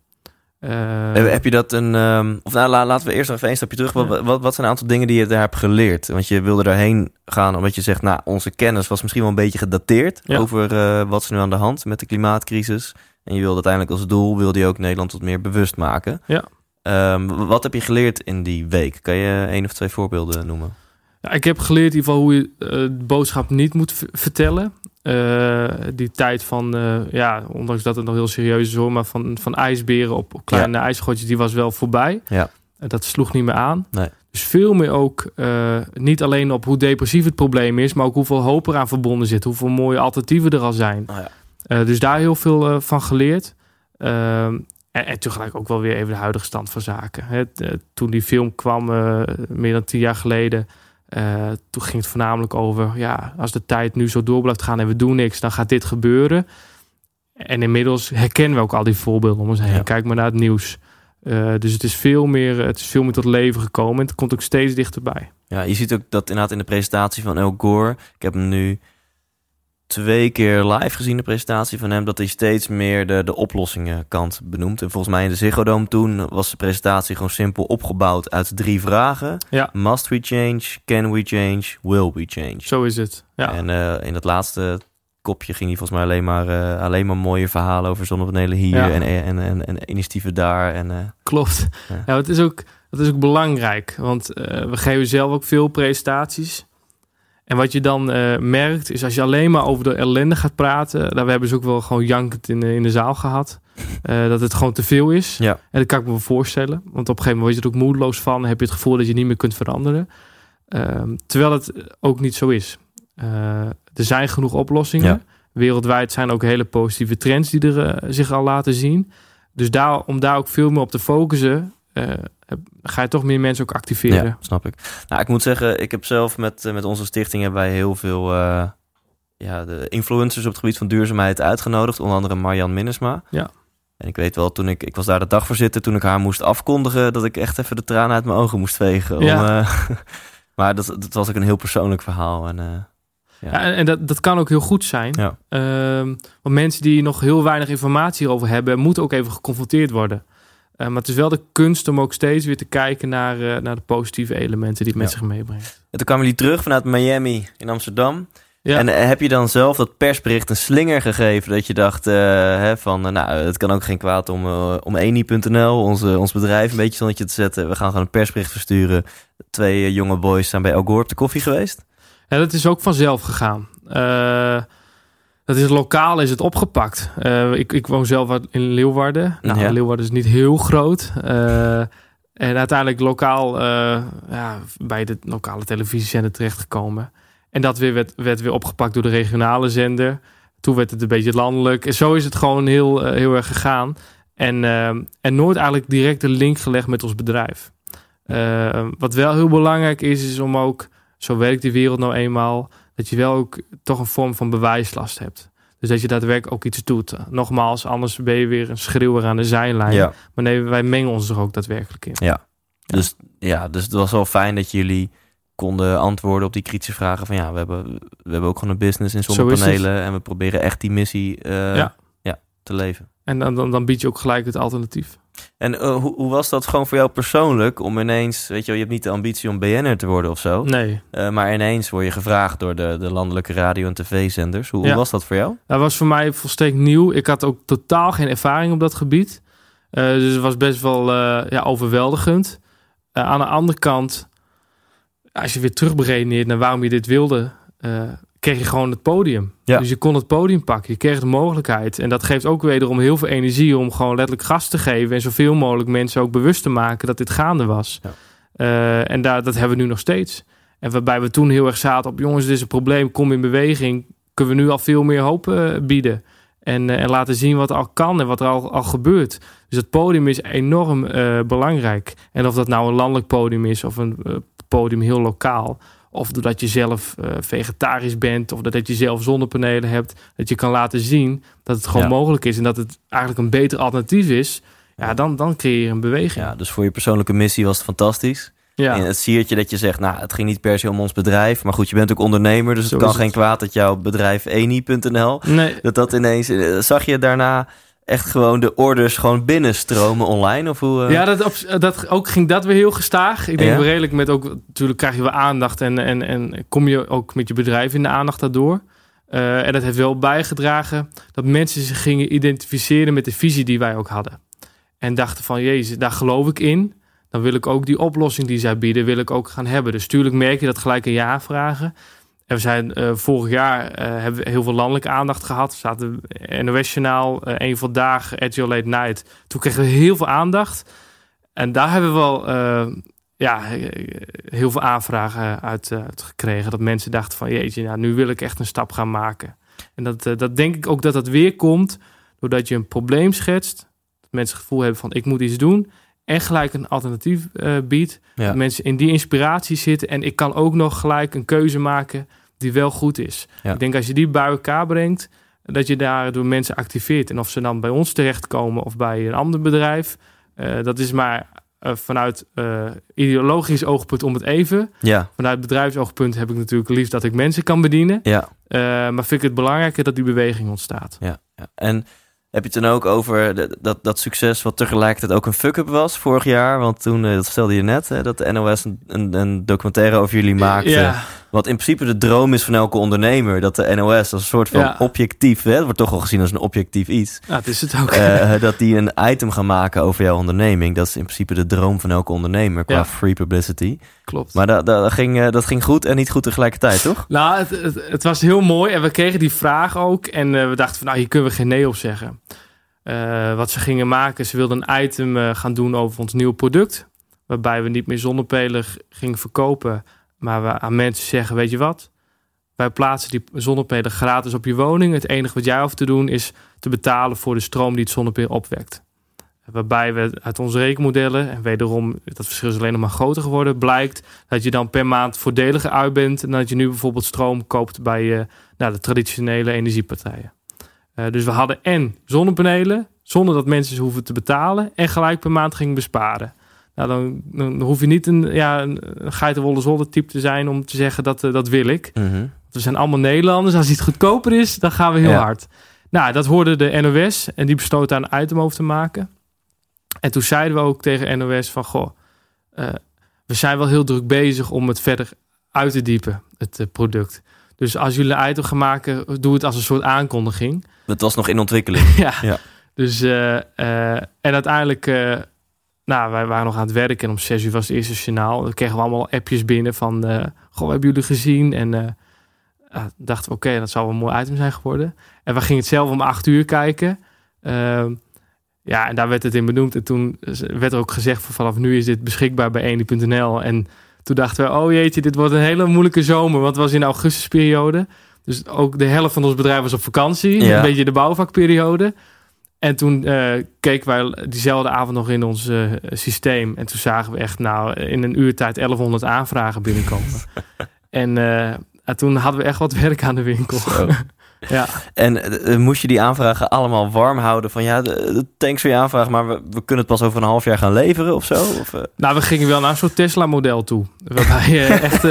Speaker 3: Eh,
Speaker 1: Heb, je dat een... ehm, of nou, la- laten we eerst nog even een stapje terug. Wat, wat, wat zijn een aantal dingen die je daar hebt geleerd? Want je wilde daarheen gaan omdat je zegt... Nou, onze kennis was misschien wel een beetje gedateerd...
Speaker 3: Ja.
Speaker 1: over eh, wat is nu aan de hand met de klimaatcrisis. En je wilde uiteindelijk als doel... wilde je ook Nederland wat meer bewust maken.
Speaker 3: Ja.
Speaker 1: Ehm, wat heb je geleerd in die week? Kan je één of twee voorbeelden noemen?
Speaker 3: Ja, ik heb geleerd in ieder geval hoe je de boodschap niet moet vertellen. Eh, die tijd van, eh, ja, ondanks dat het nog heel serieus is hoor, maar van, van ijsberen op, kleine ijsschotjes, die was wel voorbij.
Speaker 1: Ja.
Speaker 3: En dat sloeg niet meer aan.
Speaker 1: Nee.
Speaker 3: Dus veel meer ook, eh, niet alleen op hoe depressief het probleem is, maar ook hoeveel hoop eraan verbonden zit. Hoeveel mooie alternatieven er al zijn.
Speaker 1: Oh ja.
Speaker 3: Dus daar heel veel van geleerd. Ehm, en, en tegelijk ook wel weer even de huidige stand van zaken. Hè, toen die film kwam, meer dan tien jaar geleden, eh, toen ging het voornamelijk over, ja, als de tijd nu zo door blijft gaan en we doen niks, dan gaat dit gebeuren. En inmiddels herkennen we ook al die voorbeelden om ons heen.
Speaker 1: Ja.
Speaker 3: Kijk maar naar het nieuws. Eh, dus het is, veel meer, het is veel meer tot leven gekomen en het komt ook steeds dichterbij.
Speaker 1: Ja, je ziet ook dat inderdaad in de presentatie van El Gore. Ik heb hem nu twee keer live gezien, de presentatie van hem, dat hij steeds meer de, de oplossingenkant benoemt. En volgens mij in de Ziggo Dome toen was de presentatie gewoon simpel opgebouwd uit drie vragen.
Speaker 3: Ja.
Speaker 1: Must we change? Can we change? Will we change?
Speaker 3: Zo is het. Ja.
Speaker 1: En eh, in dat laatste kopje ging hij volgens mij alleen maar, eh, alleen maar mooie verhalen over zonnepanelen hier
Speaker 3: Ja.
Speaker 1: en, en, en, en initiatieven daar. En, eh,
Speaker 3: Klopt.
Speaker 1: Ja.
Speaker 3: Ja, het is ook, het is ook belangrijk, want we geven zelf ook veel presentaties. En wat je dan eh, merkt, is als je alleen maar over de ellende gaat praten, daar we hebben ze ook wel gewoon jankend in de, in de zaal gehad, eh, dat het gewoon te veel is.
Speaker 1: Ja.
Speaker 3: En dat kan ik me voorstellen, want op een gegeven moment word je er ook moedeloos van, heb je het gevoel dat je niet meer kunt veranderen. Ehm, terwijl het ook niet zo is. Eh, er zijn genoeg oplossingen.
Speaker 1: Ja.
Speaker 3: Wereldwijd zijn ook hele positieve trends die er eh, zich al laten zien. Dus daar, om daar ook veel meer op te focussen, eh, ga je toch meer mensen ook activeren.
Speaker 1: Ja, snap ik. Nou, ik moet zeggen, ik heb zelf met, eh, met onze stichting hebben wij heel veel eh, ja, de influencers op het gebied van duurzaamheid uitgenodigd. Onder andere Marjan Minnesma.
Speaker 3: Ja.
Speaker 1: En ik weet wel, toen ik, ik was daar de dagvoorzitter, toen ik haar moest afkondigen, dat ik echt even de tranen uit mijn ogen moest vegen. Om,
Speaker 3: Ja.
Speaker 1: eh, maar dat, dat was ook een heel persoonlijk verhaal. En, Ja.
Speaker 3: Ja, en dat, dat kan ook heel goed zijn.
Speaker 1: Ja.
Speaker 3: Ehm, want mensen die nog heel weinig informatie hierover hebben, moeten ook even geconfronteerd worden. Eh, maar het is wel de kunst om ook steeds weer te kijken naar, eh, naar de positieve elementen die het met
Speaker 1: Ja.
Speaker 3: zich meebrengt.
Speaker 1: En toen kwamen jullie terug vanuit Miami in Amsterdam.
Speaker 3: Ja.
Speaker 1: En eh, heb je dan zelf dat persbericht een slinger gegeven dat je dacht hè, van, nou, het kan ook geen kwaad om, om eni.nl, onze, ons bedrijf, een beetje zonnetje te zetten. We gaan gewoon een persbericht versturen. Twee jonge boys zijn bij El Gore op de koffie geweest.
Speaker 3: Ja, dat is ook vanzelf gegaan. Eh, dat is lokaal is het opgepakt. Eh, ik, ik woon zelf in Leeuwarden. Nou,
Speaker 1: Ja.
Speaker 3: Leeuwarden is niet heel groot. Eh, en uiteindelijk lokaal eh, ja, bij de lokale televisiezender terechtgekomen. En dat weer werd, werd weer opgepakt door de regionale zender. Toen werd het een beetje landelijk. En zo is het gewoon heel, heel erg gegaan. En, en nooit eigenlijk direct de link gelegd met ons bedrijf. Wat wel heel belangrijk is, is om ook, zo werkt die wereld nou eenmaal, dat je wel ook toch een vorm van bewijslast hebt. Dus dat je daadwerkelijk ook iets doet. Nogmaals, anders ben je weer een schreeuwer aan de zijlijn.
Speaker 1: Ja.
Speaker 3: Maar nee, wij mengen ons er ook daadwerkelijk in.
Speaker 1: Dus ja, dus het was wel fijn dat jullie konden antwoorden op die kritische vragen van ja, we hebben, we hebben ook gewoon een business in zonnepanelen en we proberen echt die missie eh,
Speaker 3: Ja.
Speaker 1: ja, te leven.
Speaker 3: En dan, dan, dan bied je ook gelijk het alternatief.
Speaker 1: En eh, hoe, hoe was dat gewoon voor jou persoonlijk om ineens, weet je wel, je hebt niet de ambitie om BN'er te worden of zo,
Speaker 3: Nee,
Speaker 1: eh, maar ineens word je gevraagd door de, de landelijke radio- en tv-zenders. Hoe, was dat voor jou?
Speaker 3: dat was voor mij volstrekt nieuw. Ik had ook totaal geen ervaring op dat gebied. Eh, dus het was best wel ja, overweldigend. Aan de andere kant, als je weer terugberedeneert naar waarom je dit wilde, kreeg je gewoon het podium.
Speaker 1: Ja.
Speaker 3: Dus je kon het podium pakken, je kreeg de mogelijkheid. En dat geeft ook wederom heel veel energie om gewoon letterlijk gas te geven en zoveel mogelijk mensen ook bewust te maken dat dit gaande was.
Speaker 1: Ja.
Speaker 3: Eh, en daar, dat hebben we nu nog steeds. En waarbij we toen heel erg zaten op jongens, dit is een probleem, kom in beweging, kunnen we nu al veel meer hoop eh, bieden. En, eh, en laten zien wat er al kan en wat er al, al gebeurt. Dus het podium is enorm belangrijk. En of dat nou een landelijk podium is of een podium heel lokaal. Of doordat je zelf eh, vegetarisch bent. Of dat je zelf zonnepanelen hebt. Dat je kan laten zien dat het gewoon
Speaker 1: Ja.
Speaker 3: mogelijk is. En dat het eigenlijk een beter alternatief is. Ja, dan, dan creëer je een beweging.
Speaker 1: Ja, dus voor je persoonlijke missie was het fantastisch.
Speaker 3: Ja.
Speaker 1: En het siertje dat je zegt, nou, het ging niet per se om ons bedrijf, maar goed, je bent ook ondernemer, dus
Speaker 3: Zo
Speaker 1: het kan
Speaker 3: het.
Speaker 1: geen kwaad dat jouw bedrijf eni.nl
Speaker 3: Nee,
Speaker 1: dat dat ineens eh, zag je daarna echt gewoon de orders gewoon binnenstromen online of hoe? eh?
Speaker 3: Ja, dat, op- dat, ook ging dat weer heel gestaag. Ik denk
Speaker 1: Ja?
Speaker 3: redelijk met ook, natuurlijk krijg je wel aandacht en, en, en kom je ook met je bedrijf in de aandacht daardoor. Eh, en dat heeft wel bijgedragen dat mensen zich gingen identificeren met de visie die wij ook hadden. En dachten van, jezus, daar geloof ik in. Dan wil ik ook die oplossing die zij bieden, wil ik ook gaan hebben. Dus tuurlijk merk je dat gelijk een ja vragen. En we zijn eh, vorig jaar eh, hebben we heel veel landelijke aandacht gehad. We zaten NOS-journaal, eh een vandaag, RTL Late Night. Toen kregen we heel veel aandacht. En daar hebben we wel eh, ja, eh, heel veel aanvragen uit, eh, uit gekregen. Dat mensen dachten van, jeetje, nou, nu wil ik echt een stap gaan maken. En dat, eh, dat denk ik ook dat dat weer komt doordat je een probleem schetst. Dat mensen het gevoel hebben van, ik moet iets doen. En gelijk een alternatief eh, biedt.
Speaker 1: Ja.
Speaker 3: Dat mensen in die inspiratie zitten. En ik kan ook nog gelijk een keuze maken die wel goed is.
Speaker 1: Ja.
Speaker 3: Ik denk als je die bij elkaar brengt, dat je daardoor mensen activeert. En of ze dan bij ons terechtkomen of bij een ander bedrijf, eh, dat is maar eh, vanuit eh, ideologisch oogpunt om het even.
Speaker 1: Ja,
Speaker 3: Vanuit bedrijfsoogpunt heb ik natuurlijk liefst dat ik mensen kan bedienen.
Speaker 1: ja,
Speaker 3: maar vind ik het belangrijker dat die beweging ontstaat.
Speaker 1: ja, ja. En heb je het dan ook over dat, dat succes wat tegelijkertijd ook een fuck-up was vorig jaar? Want toen, dat stelde je net, hè, dat de NOS een, een, een documentaire over jullie maakte.
Speaker 3: Ja,
Speaker 1: Wat in principe de droom is van elke ondernemer. Dat de NOS als een soort van
Speaker 3: Ja.
Speaker 1: objectief, hè, wordt toch al gezien als een objectief iets.
Speaker 3: nou, het is het ook.
Speaker 1: eh, dat die een item gaan maken over jouw onderneming. Dat is in principe de droom van elke ondernemer qua
Speaker 3: Ja.
Speaker 1: free publicity.
Speaker 3: Klopt.
Speaker 1: Maar dat, dat, ging, eh, dat ging goed en niet goed tegelijkertijd, toch?
Speaker 3: Nou, het, het, het was heel mooi en we kregen die vraag ook. En eh, we dachten van, nou, hier kunnen we geen nee op zeggen. Eh, wat ze gingen maken, ze wilden een item eh, gaan doen over ons nieuwe product. Waarbij we niet meer zonnepelen g- gingen verkopen. Maar we aan mensen zeggen, weet je wat? Wij plaatsen die zonnepelen gratis op je woning. Het enige wat jij hoeft te doen is te betalen voor de stroom die het zonnepeel opwekt. Waarbij we uit onze rekenmodellen, en wederom, dat verschil is alleen nog maar groter geworden, blijkt dat je dan per maand voordeliger uit bent dan dat je nu bijvoorbeeld stroom koopt bij eh, nou, de traditionele energiepartijen. Eh, dus we hadden en zonnepanelen, zonder dat mensen hoeven te betalen, en gelijk per maand gingen besparen. Nou, dan, dan hoef je niet een, ja, een geitenwolle zolder type te zijn om te zeggen dat, eh, dat wil ik.
Speaker 1: Mhm.
Speaker 3: We zijn allemaal Nederlanders. Als iets goedkoper is, dan gaan we heel
Speaker 1: Ja.
Speaker 3: hard. Nou, dat hoorde de NOS en die besloot daar een item over te maken. En toen zeiden we ook tegen NOS van, goh, eh, we zijn wel heel druk bezig om het verder uit te diepen, het eh, product. Dus als jullie een item gaan maken, doe het als een soort aankondiging.
Speaker 1: Dat was nog in ontwikkeling.
Speaker 3: ja.
Speaker 1: Ja.
Speaker 3: Dus, eh, eh, en uiteindelijk, eh, nou, wij waren nog aan het werken en om zes uur was het eerste journaal. Dan kregen we allemaal appjes binnen van, eh, goh, hebben jullie gezien? En ah, dachten we, oké, dat zou wel een mooi item zijn geworden. En we gingen het zelf om acht uur kijken. Ehm, ja, en daar werd het in benoemd. En toen werd er ook gezegd, van, vanaf nu is dit beschikbaar bij eni.nl. En toen dachten we, oh jeetje, dit wordt een hele moeilijke zomer. Want het was in de augustusperiode. Dus ook de helft van ons bedrijf was op vakantie.
Speaker 1: Ja.
Speaker 3: Een beetje de bouwvakperiode. En toen eh, keken wij diezelfde avond nog in ons eh, systeem. En toen zagen we echt nou in een uur tijd 1100 aanvragen binnenkomen. en eh, en toen hadden we echt wat werk aan de winkel. Ja.
Speaker 1: En moest je die aanvragen allemaal warm houden? Van ja, de- de- thanks voor je aanvraag, maar we, we kunnen het pas over een half jaar gaan leveren of zo? Of,
Speaker 3: Nou, we gingen wel naar een soort Tesla-model toe. Waarbij je echt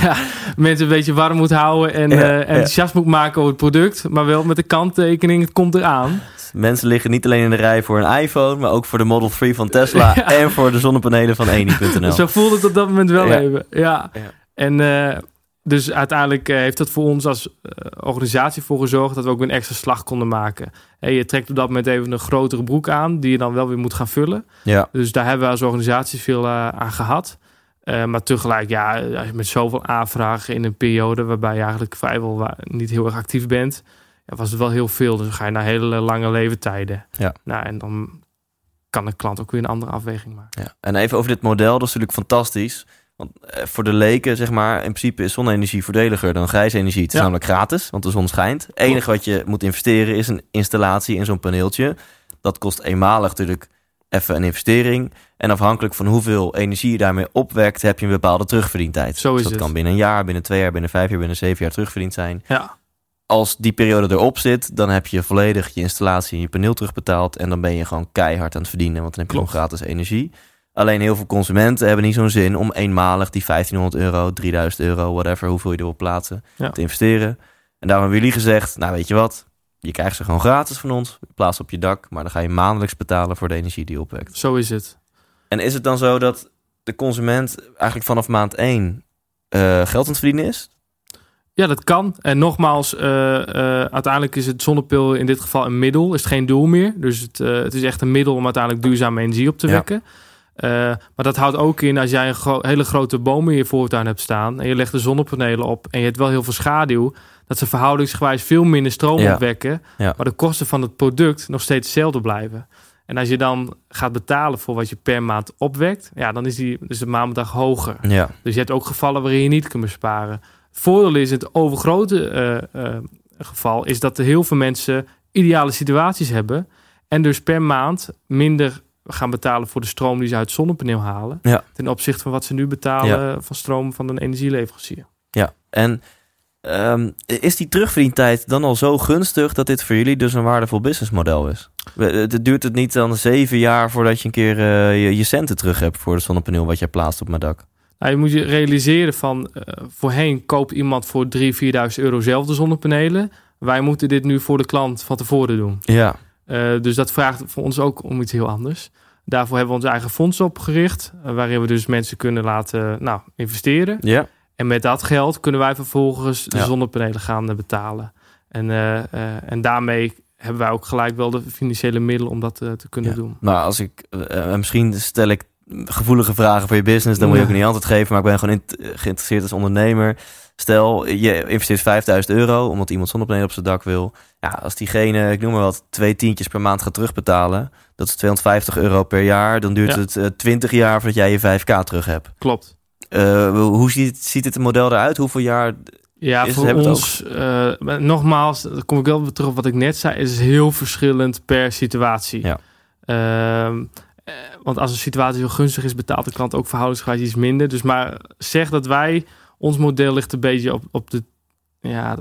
Speaker 3: ja, mensen een beetje warm moet houden en enthousiast moet maken over het product. Maar wel met de kanttekening, het komt eraan.
Speaker 1: Mensen liggen niet alleen in de rij voor een iPhone, maar ook voor de Model 3 van Tesla
Speaker 3: Ja.
Speaker 1: en voor de zonnepanelen van Eni.nl.
Speaker 3: Zo voelde het op dat moment wel
Speaker 1: Ja.
Speaker 3: even. Ja.
Speaker 1: Ja.
Speaker 3: En eh, dus uiteindelijk eh, heeft dat voor ons als eh, organisatie voor gezorgd dat we ook een extra slag konden maken. Hey, je trekt op dat moment even een grotere broek aan, die je dan wel weer moet gaan vullen.
Speaker 1: Ja,
Speaker 3: Dus daar hebben we als organisatie veel eh, aan gehad. Eh, maar tegelijk, ja, als je met zoveel aanvragen in een periode waarbij je eigenlijk vrijwel niet heel erg actief bent, ja, was het wel heel veel. Dus dan ga je naar hele lange leeftijden.
Speaker 1: Ja.
Speaker 3: Nou, en dan kan de klant ook weer een andere afweging maken.
Speaker 1: ja. En even over dit model, dat is natuurlijk fantastisch. Want eh, voor de leken, zeg maar, in principe is zonne-energie voordeliger dan grijze energie. Het is
Speaker 3: Ja.
Speaker 1: namelijk gratis, want de zon schijnt. Het enige wat je moet investeren is een installatie in zo'n paneeltje. Dat kost eenmalig natuurlijk even een investering. En afhankelijk van hoeveel energie je daarmee opwekt, heb je een bepaalde terugverdientijd.
Speaker 3: Zo is
Speaker 1: dus dat
Speaker 3: het.
Speaker 1: kan binnen een jaar, binnen twee jaar, binnen vijf jaar, binnen zeven jaar terugverdiend zijn.
Speaker 3: Ja,
Speaker 1: Als die periode erop zit, dan heb je volledig je installatie en je paneel terugbetaald. En dan ben je gewoon keihard aan het verdienen, want dan heb je gewoon gratis energie. Alleen heel veel consumenten hebben niet zo'n zin om eenmalig die 1500 euro, 3000 euro, whatever, hoeveel je erop plaatsen,
Speaker 3: Ja.
Speaker 1: te investeren. En daarom hebben jullie gezegd, nou weet je wat, je krijgt ze gewoon gratis van ons, plaats op je dak, maar dan ga je maandelijks betalen voor de energie die je opwekt.
Speaker 3: zo is het.
Speaker 1: En is het dan zo dat de consument eigenlijk vanaf maand 1 eh, geld aan het verdienen is?
Speaker 3: Ja, dat kan. En nogmaals, eh, eh, uiteindelijk is het zonnepil in dit geval een middel, is het geen doel meer. Dus het, eh, het is echt een middel om uiteindelijk duurzame energie op te
Speaker 1: Ja.
Speaker 3: wekken. Maar dat houdt ook in als jij een gro- hele grote boom in je voortuin hebt staan en je legt de zonnepanelen op en je hebt wel heel veel schaduw, dat ze verhoudingsgewijs veel minder stroom
Speaker 1: Ja.
Speaker 3: opwekken,
Speaker 1: Ja.
Speaker 3: maar de kosten van het product nog steeds hetzelfde blijven. En als je dan gaat betalen voor wat je per maand opwekt, ja, dan is die dus de maandbedrag hoger. Dus je hebt ook gevallen waarin je niet kunt besparen. Voordeel is het overgrote eh, eh, geval is dat er heel veel mensen ideale situaties hebben en dus per maand minder gaan betalen voor de stroom die ze uit het zonnepaneel halen
Speaker 1: Ja.
Speaker 3: ten opzichte van wat ze nu betalen van stroom van een energieleverancier.
Speaker 1: Ja, en ehm, is die terugverdientijd dan al zo gunstig dat dit voor jullie dus een waardevol businessmodel is? Het duurt het niet dan zeven jaar voordat je een keer uh, je, je, centen terug hebt voor het zonnepaneel wat jij plaatst op mijn dak?
Speaker 3: Nou, je moet je realiseren van uh, voorheen koopt iemand voor 3.000, 4.000 euro zelf de zonnepanelen. Wij moeten dit nu voor de klant van tevoren doen.
Speaker 1: Ja.
Speaker 3: Uh, dus dat vraagt voor ons ook om iets heel anders. Daarvoor hebben we ons eigen fonds opgericht, waarin we dus mensen kunnen laten nou, investeren.
Speaker 1: Ja.
Speaker 3: En met dat geld kunnen wij vervolgens de zonnepanelen gaan betalen. En, en daarmee hebben wij ook gelijk wel de financiële middelen om dat te kunnen doen.
Speaker 1: Nou, als ik misschien stel ik gevoelige vragen voor je business, dan moet je ook niet antwoord geven. Maar ik ben gewoon geïnteresseerd als ondernemer. Stel, je investeert 5000 euro omdat iemand zonnepanelen op zijn dak wil. Ja, als diegene, ik noem maar wat, twee tientjes per maand gaat terugbetalen, dat is 250 euro per jaar. Dan duurt het uh, 20 jaar voordat jij je 5k terug hebt.
Speaker 3: Klopt.
Speaker 1: Uh, hoe ziet, ziet het model eruit? Hoeveel jaar
Speaker 3: ja, voor ons, uh, nogmaals, dan kom ik wel terug op wat ik net zei, is heel verschillend per situatie.
Speaker 1: Ja.
Speaker 3: Uh, want als een situatie heel gunstig is, betaalt de klant ook verhoudingsgewijs iets minder. Dus maar zeg dat wij, ons model ligt een beetje op, op de ja,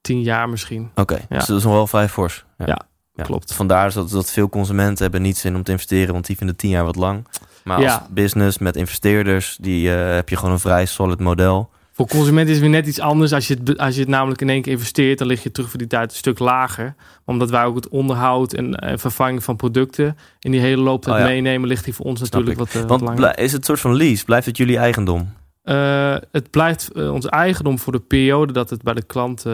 Speaker 3: tien jaar misschien.
Speaker 1: Oké, ja. dus dat is nog wel vrij fors.
Speaker 3: Ja, ja, ja. klopt.
Speaker 1: Vandaar dat, dat veel consumenten hebben niet zin om te investeren, want die vinden tien jaar wat lang. Maar als business met investeerders, die uh, heb je gewoon een vrij solid model.
Speaker 3: Voor consumenten is het weer net iets anders. Als je, het, als je het namelijk in één keer investeert, dan lig je terug voor die tijd een stuk lager. Omdat wij ook het onderhoud en, en vervanging van producten in die hele looptijd oh meenemen, ligt die voor ons natuurlijk wat, uh,
Speaker 1: Want
Speaker 3: langer.
Speaker 1: is het een soort van lease? Blijft het jullie eigendom?
Speaker 3: Uh, het blijft uh, ons eigendom voor de periode dat het bij de klant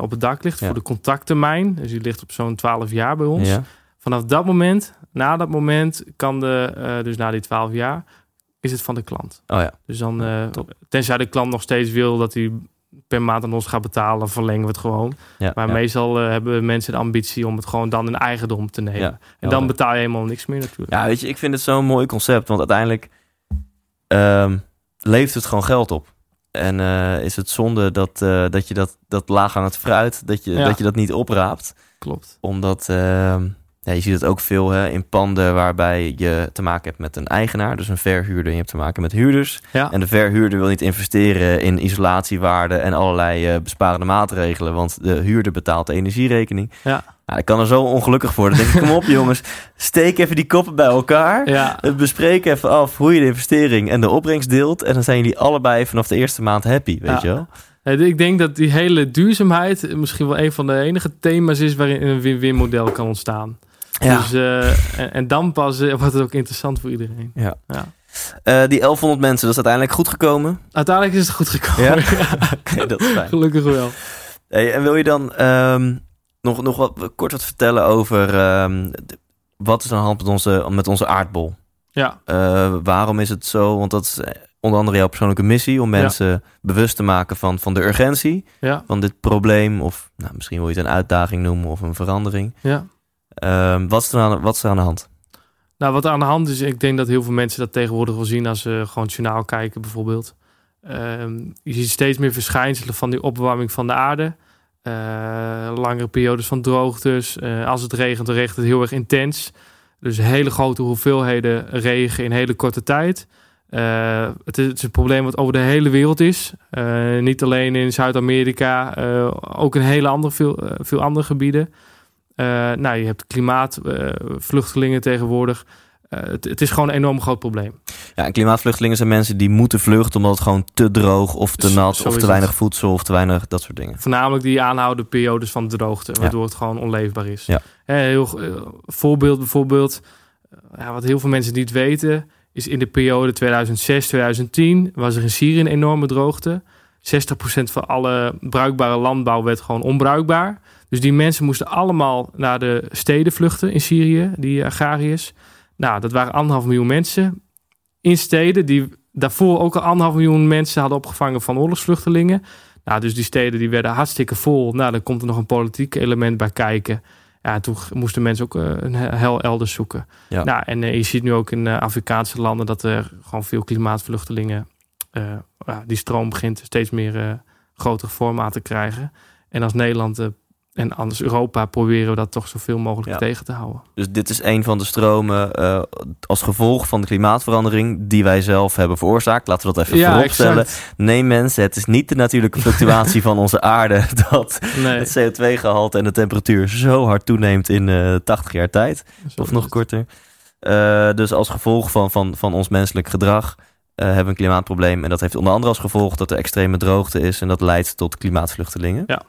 Speaker 3: op het dak ligt.
Speaker 1: Ja.
Speaker 3: Voor de contacttermijn. Dus die ligt op zo'n 12 jaar bij ons.
Speaker 1: Ja.
Speaker 3: Vanaf dat moment, na dat moment, kan de, dus na die 12 jaar, is het van de klant.
Speaker 1: Oh ja.
Speaker 3: Dus dan, uh, tenzij de klant nog steeds wil dat hij per maand aan ons gaat betalen, verlengen we het gewoon.
Speaker 1: Ja,
Speaker 3: maar
Speaker 1: ja.
Speaker 3: meestal uh, hebben mensen de ambitie om het gewoon dan in eigendom te nemen.
Speaker 1: Ja,
Speaker 3: en dan betaal je helemaal niks meer natuurlijk.
Speaker 1: Ja, weet je, ik vind het zo'n mooi concept, want uiteindelijk um, levert het gewoon geld op. En uh, is het zonde dat, dat je dat, dat laag aan het fruit, dat je, dat je dat niet opraapt.
Speaker 3: Klopt.
Speaker 1: Omdat ehm, ja, je ziet het ook veel hè, in panden waarbij je te maken hebt met een eigenaar, dus een verhuurder. En je hebt te maken met huurders.
Speaker 3: Ja.
Speaker 1: En de verhuurder wil niet investeren in isolatiewaarden en allerlei uh, besparende maatregelen, want de huurder betaalt de energierekening.
Speaker 3: Ja.
Speaker 1: Nou, ik kan er zo ongelukkig worden. Dan denk ik, kom op jongens, steek even die koppen bij elkaar.
Speaker 3: Ja.
Speaker 1: Bespreek even af hoe je de investering en de opbrengst deelt. En dan zijn jullie allebei vanaf de eerste maand happy, weet
Speaker 3: Ja.
Speaker 1: je wel?
Speaker 3: Ik denk dat die hele duurzaamheid misschien wel een van de enige thema's is waarin een win-win model kan ontstaan.
Speaker 1: Ja.
Speaker 3: Dus, uh, en, en, dan pas uh, wordt het ook interessant voor iedereen.
Speaker 1: Ja.
Speaker 3: ja.
Speaker 1: Uh, die 1100 mensen, dat is uiteindelijk goed gekomen?
Speaker 3: Uiteindelijk is het goed gekomen.
Speaker 1: Ja? okay, dat is fijn.
Speaker 3: Gelukkig wel.
Speaker 1: Hey, en wil je dan um, nog, nog wat kort wat vertellen over um, de, wat is aan de hand met onze, met onze aardbol?
Speaker 3: Ja.
Speaker 1: Uh, waarom is het zo? Want dat is onder andere jouw persoonlijke missie om mensen ja. bewust te maken van, van de urgentie
Speaker 3: ja.
Speaker 1: van dit probleem. Of nou, misschien wil je het een uitdaging noemen of een verandering.
Speaker 3: Ja.
Speaker 1: Um, wat, is er aan, wat er aan de hand?
Speaker 3: Nou, wat er aan de hand is, ik denk dat heel veel mensen dat tegenwoordig wel zien als ze gewoon het journaal kijken, bijvoorbeeld. Um, je ziet steeds meer verschijnselen van die opwarming van de aarde. Uh, langere periodes van droogtes. Uh, als het regent, dan regent het heel erg intens. Dus hele grote hoeveelheden regen in hele korte tijd. Uh, het, is, een probleem wat over de hele wereld is. Niet alleen in Zuid-Amerika, ook in hele andere, veel, veel andere gebieden. Nou, je hebt klimaatvluchtelingen tegenwoordig. Het, het, is gewoon een enorm groot probleem.
Speaker 1: Ja, en klimaatvluchtelingen zijn mensen die moeten vluchten omdat het gewoon te droog of te nat
Speaker 3: Zo
Speaker 1: of te weinig het. voedsel of te weinig dat soort dingen.
Speaker 3: Voornamelijk die aanhouden periodes van droogte, waardoor ja. het gewoon onleefbaar is.
Speaker 1: Ja.
Speaker 3: heel, voorbeeld bijvoorbeeld, wat heel veel mensen niet weten, is in de periode 2006-2010 was er in Syrië een enorme droogte. 60% van alle bruikbare landbouw werd gewoon onbruikbaar. Dus die mensen moesten allemaal naar de steden vluchten in Syrië, die agrariërs. Nou, dat waren anderhalf miljoen mensen in steden die daarvoor ook al anderhalf miljoen mensen hadden opgevangen van oorlogsvluchtelingen. Nou, dus die steden die werden hartstikke vol. Nou, dan komt er nog een politiek element bij kijken. Ja, toen moesten mensen ook uh, een hel elders zoeken.
Speaker 1: Ja.
Speaker 3: Nou, en uh, je ziet nu ook in Afrikaanse landen dat er gewoon veel klimaatvluchtelingen, die stroom begint steeds meer grotere vorm aan te krijgen. En als Nederland en anders Europa proberen we dat toch zoveel mogelijk
Speaker 1: Ja.
Speaker 3: tegen te houden.
Speaker 1: Dus dit is een van de stromen eh, als gevolg van de klimaatverandering die wij zelf hebben veroorzaakt. Laten we dat even vooropstellen.
Speaker 3: exact.
Speaker 1: Nee mensen, het is niet de natuurlijke fluctuatie van onze aarde dat
Speaker 3: Nee,
Speaker 1: het CO2-gehalte en de temperatuur zo hard toeneemt in eh 80 jaar tijd.
Speaker 3: zo
Speaker 1: Of nog korter. Eh, dus als gevolg van, van, van ons menselijk gedrag hebben we een klimaatprobleem. En dat heeft onder andere als gevolg dat er extreme droogte is. En dat leidt tot klimaatvluchtelingen.
Speaker 3: Ja.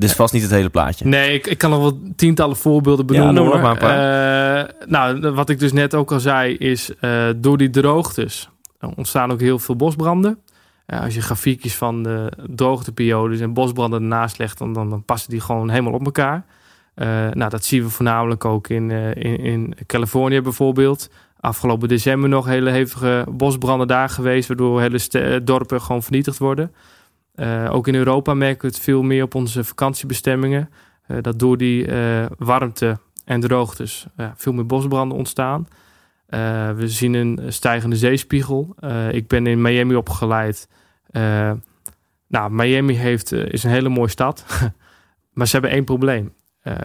Speaker 1: Dit is vast niet het hele plaatje.
Speaker 3: Nee, ik, ik kan nog wel tientallen voorbeelden
Speaker 1: Ja,
Speaker 3: benoemen.
Speaker 1: noem maar
Speaker 3: Eh, nou, wat ik dus net ook al zei, is eh, door die droogtes ontstaan ook heel veel bosbranden. Eh, als je grafiekjes van de droogteperiodes en bosbranden ernaast legt, dan, dan, dan passen die gewoon helemaal op elkaar. Nou, dat zien we voornamelijk ook in, in, in Californië bijvoorbeeld. Afgelopen december nog hele hevige bosbranden daar geweest, waardoor hele dorpen gewoon vernietigd worden. Eh, ook in Europa merken we het veel meer op onze vakantiebestemmingen. Eh, dat door die eh, warmte en droogtes veel meer bosbranden ontstaan. We zien een stijgende zeespiegel. Ik ben in Miami opgeleid. Nou, Miami heeft, is een hele mooie stad. maar ze hebben één probleem.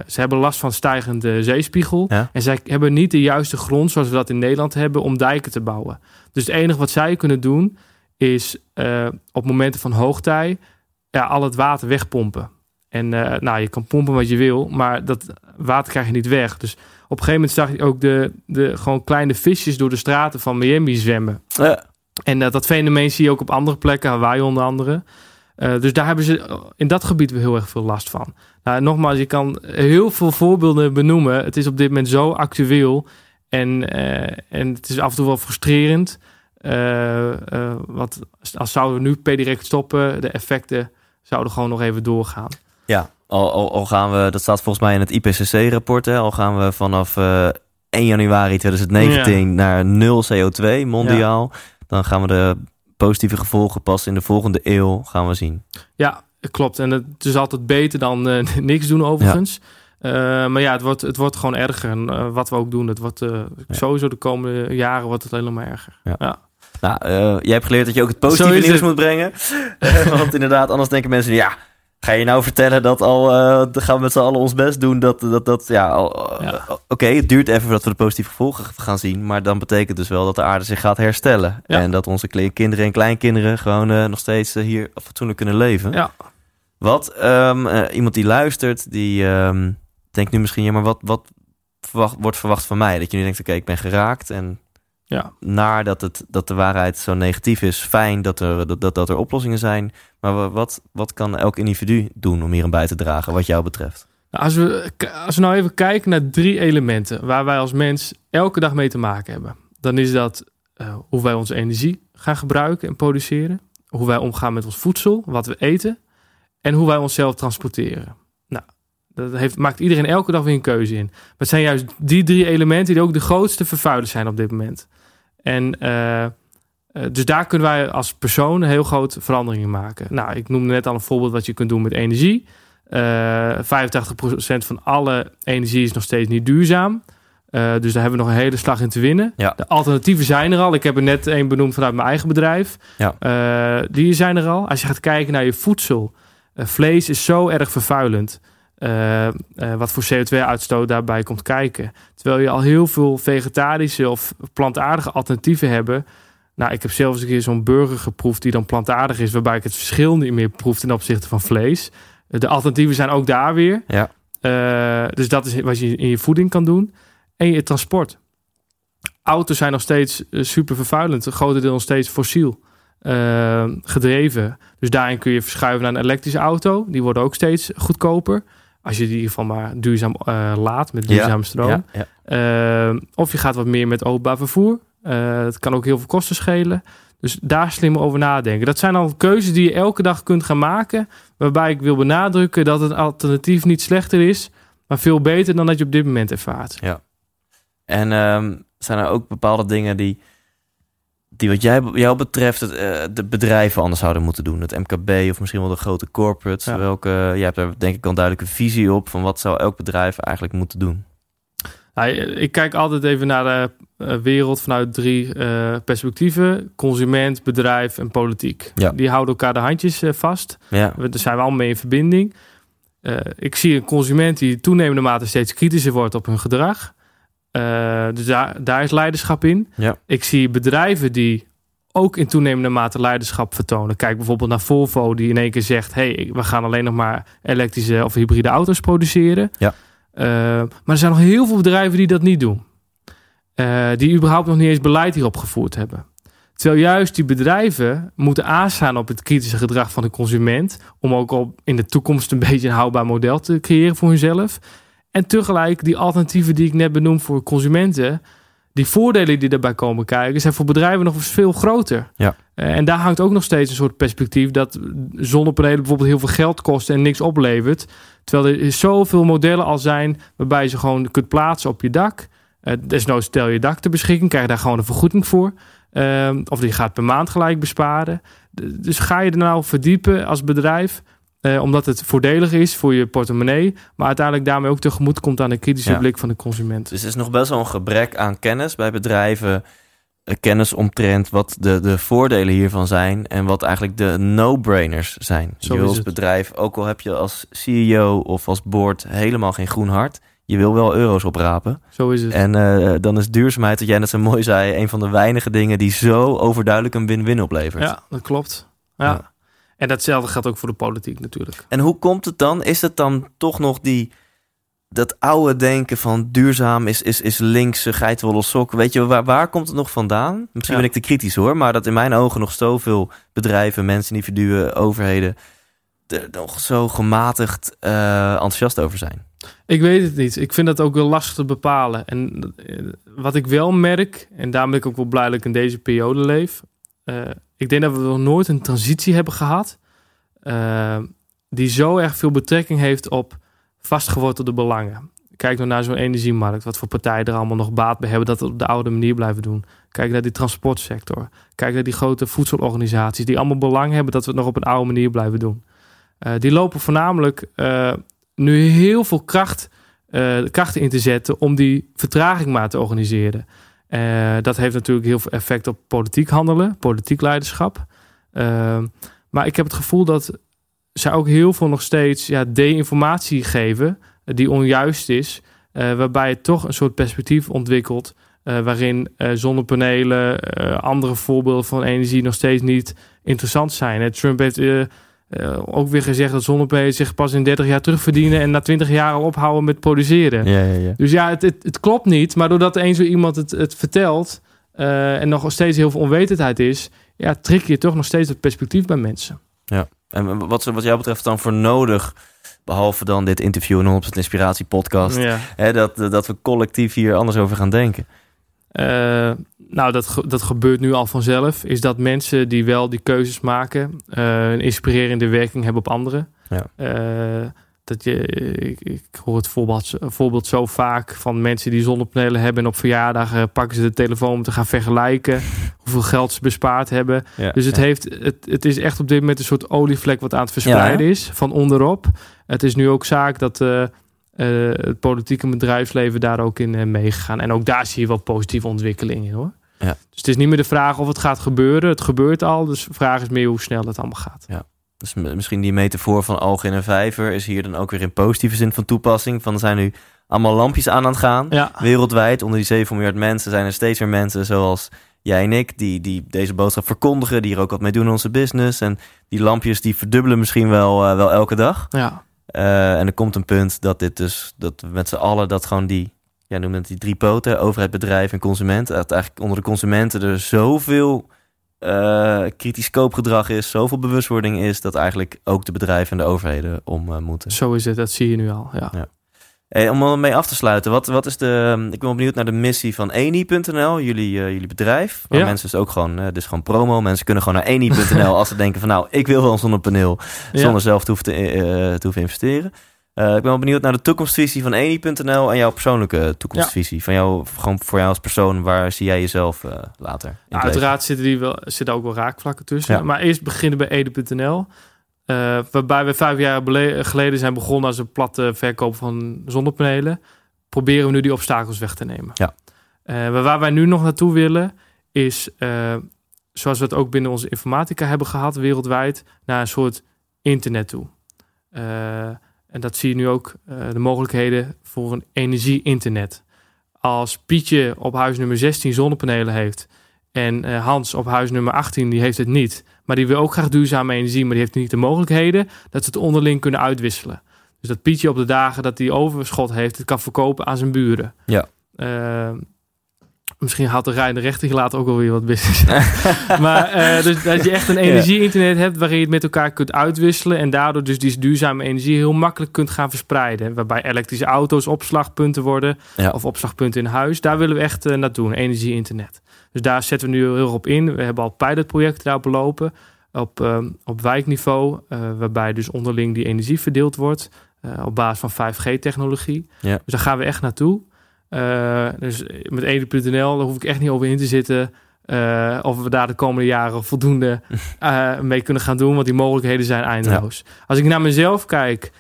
Speaker 3: Ze hebben last van stijgende zeespiegel.
Speaker 1: Ja.
Speaker 3: En zij hebben niet de juiste grond zoals we dat in Nederland hebben om dijken te bouwen. Dus het enige wat zij kunnen doen is eh, op momenten van hoogtij ja, al het water wegpompen. En eh, nou, je kan pompen wat je wil, maar dat water krijg je niet weg. Dus op een gegeven moment zag je ook de, de gewoon kleine visjes door de straten van Miami zwemmen.
Speaker 1: Ja.
Speaker 3: En eh, dat fenomeen zie je ook op andere plekken, Hawaii onder andere. Dus daar hebben ze in dat gebied weer heel erg veel last van. Nou, nogmaals, je kan heel veel voorbeelden benoemen. Het is op dit moment zo actueel. En, en het is af en toe wel frustrerend. Eh, eh, want als zouden we nu per direct stoppen, de effecten zouden gewoon nog even doorgaan.
Speaker 1: Ja, al, al, al gaan we, dat staat volgens mij in het IPCC-rapport, al gaan we vanaf eh 1 januari 2019 naar nul CO2 mondiaal. Dan gaan we de positieve gevolgen pas in de volgende eeuw gaan we zien.
Speaker 3: Ja, klopt. En het is altijd beter dan eh, niks doen overigens. Eh, maar ja, het wordt, het wordt gewoon erger. En eh, wat we ook doen, het wordt eh, sowieso de komende jaren wordt het alleen maar erger.
Speaker 1: Ja. Nou, eh, jij hebt geleerd dat je ook het positieve nieuws
Speaker 3: het.
Speaker 1: moet brengen. Want inderdaad, anders denken mensen, ja, ga je nou vertellen dat al, eh, dan gaan we met z'n allen ons best doen. Dat, dat, dat ja, al-
Speaker 3: Ja.
Speaker 1: eh, oké, het duurt even voordat we de positieve gevolgen gaan zien. Maar dan betekent dus wel dat de aarde zich gaat herstellen.
Speaker 3: Ja.
Speaker 1: En dat onze kinderen en kleinkinderen gewoon eh, nog steeds eh, hier fatsoenlijk kunnen leven.
Speaker 3: Ja.
Speaker 1: Wat, ehm, eh, iemand die luistert, die ehm, denkt nu misschien, ja, maar wat, wat verwacht, wordt verwacht van mij? Dat je nu denkt, oké, ik ben geraakt en
Speaker 3: Ja.
Speaker 1: naar dat, het, dat de waarheid zo negatief is. Fijn dat er, dat, dat, er oplossingen zijn. Maar wa- wat, wat kan elk individu doen om hier aan bij te dragen, wat jou betreft?
Speaker 3: Nou, als, we, als we nou even kijken naar drie elementen waar wij als mens elke dag mee te maken hebben, dan is dat eh, hoe wij onze energie gaan gebruiken en produceren, hoe wij omgaan met ons voedsel, wat we eten en hoe wij onszelf transporteren. Dat heeft, maakt iedereen elke dag weer een keuze in. Maar het zijn juist die drie elementen die ook de grootste vervuilers zijn op dit moment. En eh, eh, dus daar kunnen wij als persoon heel grote verandering in maken. Nou, ik noemde net al een voorbeeld wat je kunt doen met energie. Eh 85% van alle energie is nog steeds niet duurzaam. Dus daar hebben we nog een hele slag in te winnen.
Speaker 1: Ja.
Speaker 3: De alternatieven zijn er al. Ik heb er net een benoemd vanuit mijn eigen bedrijf.
Speaker 1: Ja.
Speaker 3: Die zijn er al. Als je gaat kijken naar je voedsel. vlees is zo erg vervuilend. Eh, eh, wat voor CO2-uitstoot daarbij komt kijken. Terwijl je al heel veel vegetarische of plantaardige alternatieven hebben. Nou, ik heb zelfs eens een keer zo'n burger geproefd die dan plantaardig is, waarbij ik het verschil niet meer proef ten opzichte van vlees. De alternatieven zijn ook daar weer.
Speaker 1: Ja.
Speaker 3: Eh, dus dat is wat je in je voeding kan doen. En je transport. Auto's zijn nog steeds super vervuilend. Een grote deel nog steeds fossiel gedreven. Dus daarin kun je verschuiven naar een elektrische auto. Die worden ook steeds goedkoper. Als je die in ieder geval maar duurzaam eh, laat met duurzame stroom.
Speaker 1: Ja, ja.
Speaker 3: Eh, of je gaat wat meer met openbaar vervoer. Eh, het kan ook heel veel kosten schelen. Dus daar slimmer over nadenken. Dat zijn al keuzes die je elke dag kunt gaan maken. Waarbij ik wil benadrukken dat het alternatief niet slechter is. Maar veel beter dan dat je op dit moment ervaart.
Speaker 1: En ehm, zijn er ook bepaalde dingen die, die wat jij, jou betreft het, eh, de bedrijven anders zouden moeten doen? Het MKB of misschien wel de grote corporates?
Speaker 3: Ja.
Speaker 1: Welke, jij hebt daar denk ik al een duidelijke visie op van wat zou elk bedrijf eigenlijk moeten doen?
Speaker 3: Nou, ik kijk altijd even naar de eh, wereld vanuit drie eh, perspectieven: consument, bedrijf en politiek.
Speaker 1: Ja.
Speaker 3: Die houden elkaar de handjes eh, vast.
Speaker 1: Ja,
Speaker 3: We- Daar zijn we allemaal mee in verbinding. Eh, ik zie een consument die toenemende mate steeds kritischer wordt op hun gedrag. Eh, dus daar, daar is leiderschap in.
Speaker 1: Ja.
Speaker 3: Ik zie bedrijven die ook in toenemende mate leiderschap vertonen. Kijk bijvoorbeeld naar Volvo, die in één keer zegt: hey, we gaan alleen nog maar elektrische of hybride auto's produceren.
Speaker 1: Ja.
Speaker 3: Eh, maar er zijn nog heel veel bedrijven die dat niet doen. Eh, die überhaupt nog niet eens beleid hierop gevoerd hebben. Terwijl juist die bedrijven moeten aanstaan op het kritische gedrag van de consument. Om ook op in de toekomst een beetje een houdbaar model te creëren voor hunzelf. En tegelijk die alternatieven die ik net benoem voor consumenten. Die voordelen die daarbij komen kijken, zijn voor bedrijven nog eens veel groter.
Speaker 1: Ja.
Speaker 3: Eh, en daar hangt ook nog steeds een soort perspectief dat zonnepanelen bijvoorbeeld heel veel geld kosten en niks oplevert. Terwijl er zoveel modellen al zijn waarbij je ze gewoon kunt plaatsen op je dak. Uh, desnoods stel je dak ter beschikking, krijg je daar gewoon een vergoeding voor. Uh, of die gaat per maand gelijk besparen. Dus ga je er nou verdiepen als bedrijf, uh, omdat het voordelig is voor je portemonnee, maar uiteindelijk daarmee ook tegemoet komt aan de kritische
Speaker 1: Ja.
Speaker 3: blik van de consument.
Speaker 1: Dus er is nog best wel een gebrek aan kennis bij bedrijven. eh, Kennis omtrent wat de, de voordelen hiervan zijn en wat eigenlijk de no-brainers zijn.
Speaker 3: Zo
Speaker 1: je als bedrijf, ook al heb je als CEO of als board helemaal geen groen hart, je wil wel euro's oprapen.
Speaker 3: Zo is het.
Speaker 1: En eh, dan is duurzaamheid, wat jij net zo mooi zei, een van de weinige dingen die zo overduidelijk een win-win oplevert.
Speaker 3: Ja, dat klopt. Ja.
Speaker 1: Ja.
Speaker 3: En datzelfde geldt ook voor de politiek natuurlijk.
Speaker 1: En hoe komt het dan? Is het dan toch nog die, dat oude denken van duurzaam is, is, is linkse geitenwolle sok? Weet je, waar, waar komt het nog vandaan? Misschien
Speaker 3: Ja.
Speaker 1: ben ik te kritisch hoor, maar dat in mijn ogen nog zoveel bedrijven, mensen, individuen, overheden er nog zo gematigd eh, enthousiast over zijn.
Speaker 3: Ik weet het niet. Ik vind dat ook wel lastig te bepalen. En eh, wat ik wel merk, en daarom ben ik ook wel blij dat ik in deze periode leef. eh, ik denk dat we nog nooit een transitie hebben gehad. eh, die zo erg veel betrekking heeft op vastgewortelde belangen. Kijk nou naar zo'n energiemarkt. Wat voor partijen er allemaal nog baat bij hebben dat we op de oude manier blijven doen. Kijk naar die transportsector. Kijk naar die grote voedselorganisaties die allemaal belang hebben dat we het nog op een oude manier blijven doen. Eh, die lopen voornamelijk eh, nu heel veel kracht, krachten in te zetten om die vertraging maar te organiseren. Eh, dat heeft natuurlijk heel veel effect op politiek handelen, politiek leiderschap. Eh, maar ik heb het gevoel dat zij ook heel veel nog steeds ja, de-informatie geven eh, die onjuist is. eh, waarbij je toch een soort perspectief ontwikkelt. waarin zonnepanelen, andere voorbeelden van energie nog steeds niet interessant zijn. Trump heeft eh, ook weer gezegd dat zonnepanelen zich pas in 30 jaar terugverdienen en na 20 jaar al ophouden met produceren.
Speaker 1: Ja, ja, ja.
Speaker 3: Dus ja, het, het, het klopt niet. Maar doordat eens zo iemand het, het vertelt eh, en nog steeds heel veel onwetendheid is, ja, trek je toch nog steeds het perspectief bij mensen.
Speaker 1: En wat wat jou betreft dan voor nodig, behalve dan dit interview en 100% Inspiratie podcast,
Speaker 3: Ja.
Speaker 1: hè, dat, dat we collectief hier anders over gaan denken?
Speaker 3: Eh, nou, dat, ge- dat gebeurt nu al vanzelf. Is dat mensen die wel die keuzes maken, eh, een inspirerende werking hebben op anderen.
Speaker 1: Ja.
Speaker 3: Eh, dat je, ik, ik hoor het voorbeeld, voorbeeld zo vaak van mensen die zonnepanelen hebben en op verjaardagen pakken ze de telefoon om te gaan vergelijken hoeveel geld ze bespaard hebben.
Speaker 1: Ja,
Speaker 3: Dus het,
Speaker 1: ja.
Speaker 3: heeft, het, het is echt op dit moment een soort olievlek wat aan het verspreiden is, van onderop. Het is nu ook zaak dat eh, het politieke bedrijfsleven daar ook in eh, meegegaan. En ook daar zie je wel positieve ontwikkelingen in hoor.
Speaker 1: Ja.
Speaker 3: Dus het is niet meer de vraag of het gaat gebeuren. Het gebeurt al, dus de vraag is meer hoe snel het allemaal gaat.
Speaker 1: Dus m- misschien die metafoor van oog in een vijver is hier dan ook weer in positieve zin van toepassing. Van er zijn nu allemaal lampjes aan aan het gaan.
Speaker 3: Ja,
Speaker 1: Wereldwijd, onder die 7 miljard mensen, zijn er steeds meer mensen zoals jij en ik, die, die deze boodschap verkondigen, die er ook wat mee doen in onze business. En die lampjes die verdubbelen misschien wel, eh, wel elke dag.
Speaker 3: ja,
Speaker 1: Eh, en er komt een punt dat dit dus, dat we met z'n allen, dat gewoon die, ja, noem het die drie poten, overheid, bedrijf en consument, dat eigenlijk onder de consumenten er zoveel eh, kritisch koopgedrag is, zoveel bewustwording is, dat eigenlijk ook de bedrijven en de overheden om eh, moeten.
Speaker 3: zo is het. Dat zie je nu al. Ja.
Speaker 1: Hey, om er mee af te sluiten, wat, wat is de. Ik ben benieuwd naar de missie van Eni.nl, jullie, eh, jullie bedrijf. Waar
Speaker 3: Ja.
Speaker 1: mensen dus ook gewoon, eh dus gewoon promo. Mensen kunnen gewoon naar Eni.nl als ze denken van nou, ik wil wel een zonnepaneel.
Speaker 3: Ja.
Speaker 1: Zonder zelf te hoeven te, eh, te hoeven investeren. Ik ben wel benieuwd naar de toekomstvisie van Eni.nl en jouw persoonlijke toekomstvisie. Van jou, gewoon voor jou als persoon, waar zie jij jezelf later?
Speaker 3: Nou, uiteraard zitten, die wel, zitten ook wel raakvlakken tussen. Maar eerst beginnen bij Ede.nl. eh, waarbij we vijf jaar geleden zijn begonnen als een platte verkoop van zonnepanelen. Proberen we nu die obstakels weg te nemen.
Speaker 1: Ja.
Speaker 3: Eh, waar wij nu nog naartoe willen is, eh, zoals we het ook binnen onze informatica hebben gehad wereldwijd, naar een soort internet toe. En dat zie je nu ook, de mogelijkheden voor een energie-internet. Als Pietje op huis nummer 16 zonnepanelen heeft en eh, Hans op huis nummer 18 die heeft het niet, maar die wil ook graag duurzame energie, maar die heeft niet de mogelijkheden dat ze het onderling kunnen uitwisselen. Dus dat Pietje op de dagen dat hij overschot heeft, het kan verkopen aan zijn buren.
Speaker 1: Ja.
Speaker 3: Eh, misschien haalt de rijdende rechter later ook wel weer wat business. maar eh, dus dat je echt een energie-internet hebt waarin je het met elkaar kunt uitwisselen en daardoor dus die duurzame energie heel makkelijk kunt gaan verspreiden. Waarbij elektrische auto's opslagpunten worden
Speaker 1: Ja.
Speaker 3: of opslagpunten in huis. Daar willen we echt uh, naartoe, een energie-internet. Dus daar zetten we nu heel erg op in. We hebben al pilotprojecten daarop lopen op, uh, op wijkniveau, uh, waarbij dus onderling die energie verdeeld wordt uh, op basis van 5G-technologie.
Speaker 1: Ja.
Speaker 3: Dus daar gaan we echt naartoe. Uh, dus met 1.nl, daar hoef ik echt niet over in te zitten. Uh, of we daar de komende jaren voldoende uh, mee kunnen gaan doen, want die mogelijkheden zijn eindeloos. Ja. Als ik naar mezelf kijk,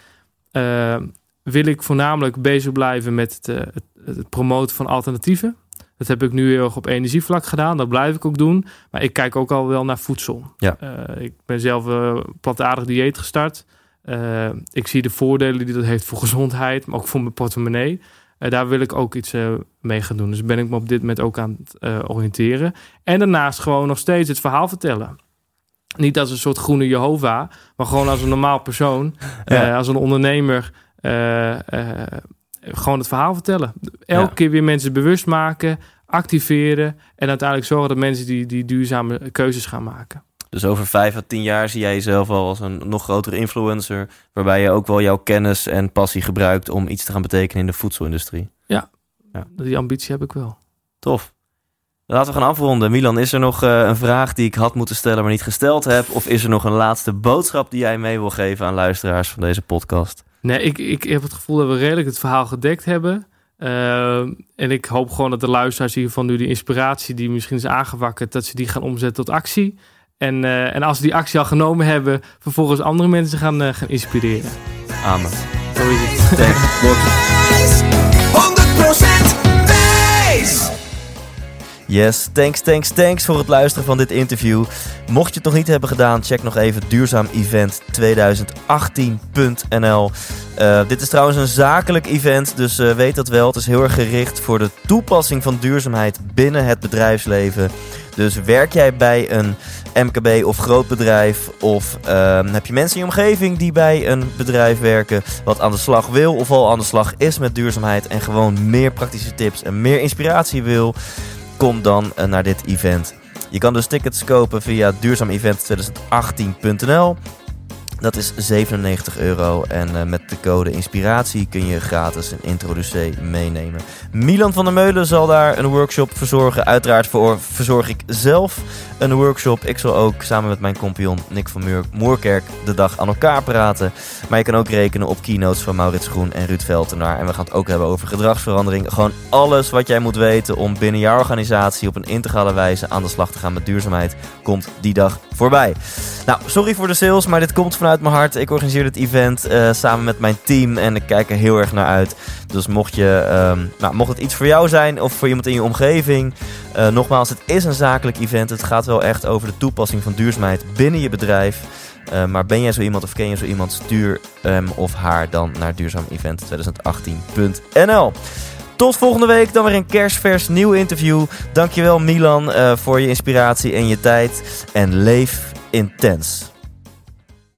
Speaker 3: wil ik voornamelijk bezig blijven met het, het, het, promoten van alternatieven. Dat heb ik nu heel erg op energievlak gedaan, dat blijf ik ook doen. Maar ik kijk ook al wel naar voedsel.
Speaker 1: Ja.
Speaker 3: ik ben zelf plantaardig dieet gestart. ik zie de voordelen die dat heeft voor gezondheid, maar ook voor mijn portemonnee. Uh, daar wil ik ook iets uh, mee gaan doen. Dus ben ik me op dit moment ook aan het oriënteren. En daarnaast gewoon nog steeds het verhaal vertellen. Niet als een soort groene Jehovah, maar gewoon als een normaal persoon, ja. als een ondernemer. Gewoon het verhaal vertellen. Elke ja. keer weer mensen bewust maken, activeren en uiteindelijk zorgen dat mensen die, die duurzame keuzes gaan maken.
Speaker 1: Dus over vijf à tien jaar zie jij jezelf al als een nog grotere influencer, waarbij je ook wel jouw kennis en passie gebruikt om iets te gaan betekenen in de voedselindustrie.
Speaker 3: Ja, ja. die ambitie heb ik wel.
Speaker 1: Tof. Laten we gaan afronden. Milan, is er nog uh, een vraag die ik had moeten stellen, maar niet gesteld heb? Of is er nog een laatste boodschap die jij mee wil geven aan luisteraars van deze podcast?
Speaker 3: Nee, ik, ik heb het gevoel dat we redelijk het verhaal gedekt hebben. Uh, en ik hoop gewoon dat de luisteraars hiervan nu die inspiratie die misschien is aangewakkerd, dat ze die gaan omzetten tot actie. En, uh, en als ze die actie al genomen hebben, vervolgens andere mensen gaan, uh, gaan inspireren.
Speaker 1: Amen.
Speaker 3: Zo is het.
Speaker 1: Yes, thanks, thanks, thanks voor het luisteren van dit interview. Mocht je het nog niet hebben gedaan, check nog even duurzaamevent2018.nl. Uh, dit is trouwens een zakelijk event, dus uh, weet dat wel. Het is heel erg gericht voor de toepassing van duurzaamheid binnen het bedrijfsleven. Dus werk jij bij een MKB of groot bedrijf? Of uh, heb je mensen in je omgeving die bij een bedrijf werken wat aan de slag wil of al aan de slag is met duurzaamheid en gewoon meer praktische tips en meer inspiratie wil? Kom dan uh, naar dit event. Je kan dus tickets kopen via duurzaamevent2018.nl. Dat is 97 euro en uh, met de code inspiratie kun je gratis een introducee meenemen. Milan van der Meulen zal daar een workshop verzorgen. Uiteraard verzorg ik zelf een workshop. Ik zal ook samen met mijn compagnon Nick van Muur, Moerkerk de dag aan elkaar praten. Maar je kan ook rekenen op keynotes van Maurits Groen en Ruud Veltenaar. En we gaan het ook hebben over gedragsverandering. Gewoon alles wat jij moet weten om binnen jouw organisatie op een integrale wijze aan de slag te gaan met duurzaamheid, komt die dag voorbij. Nou, sorry voor de sales, maar dit komt vanuit mijn hart. Ik organiseer dit event uh, samen met mijn team en ik kijk er heel erg naar uit. Dus mocht, je, um, nou, mocht het iets voor jou zijn of voor iemand in je omgeving, uh, nogmaals, het is een zakelijk event. Het gaat wel echt over de toepassing van duurzaamheid binnen je bedrijf. Uh, maar ben jij zo iemand of ken je zo iemand, stuur hem of haar dan naar duurzaamevent2018.nl. Tot volgende week, dan weer een kerstvers nieuw interview. Dankjewel Milan voor je inspiratie en je tijd. En leef intens.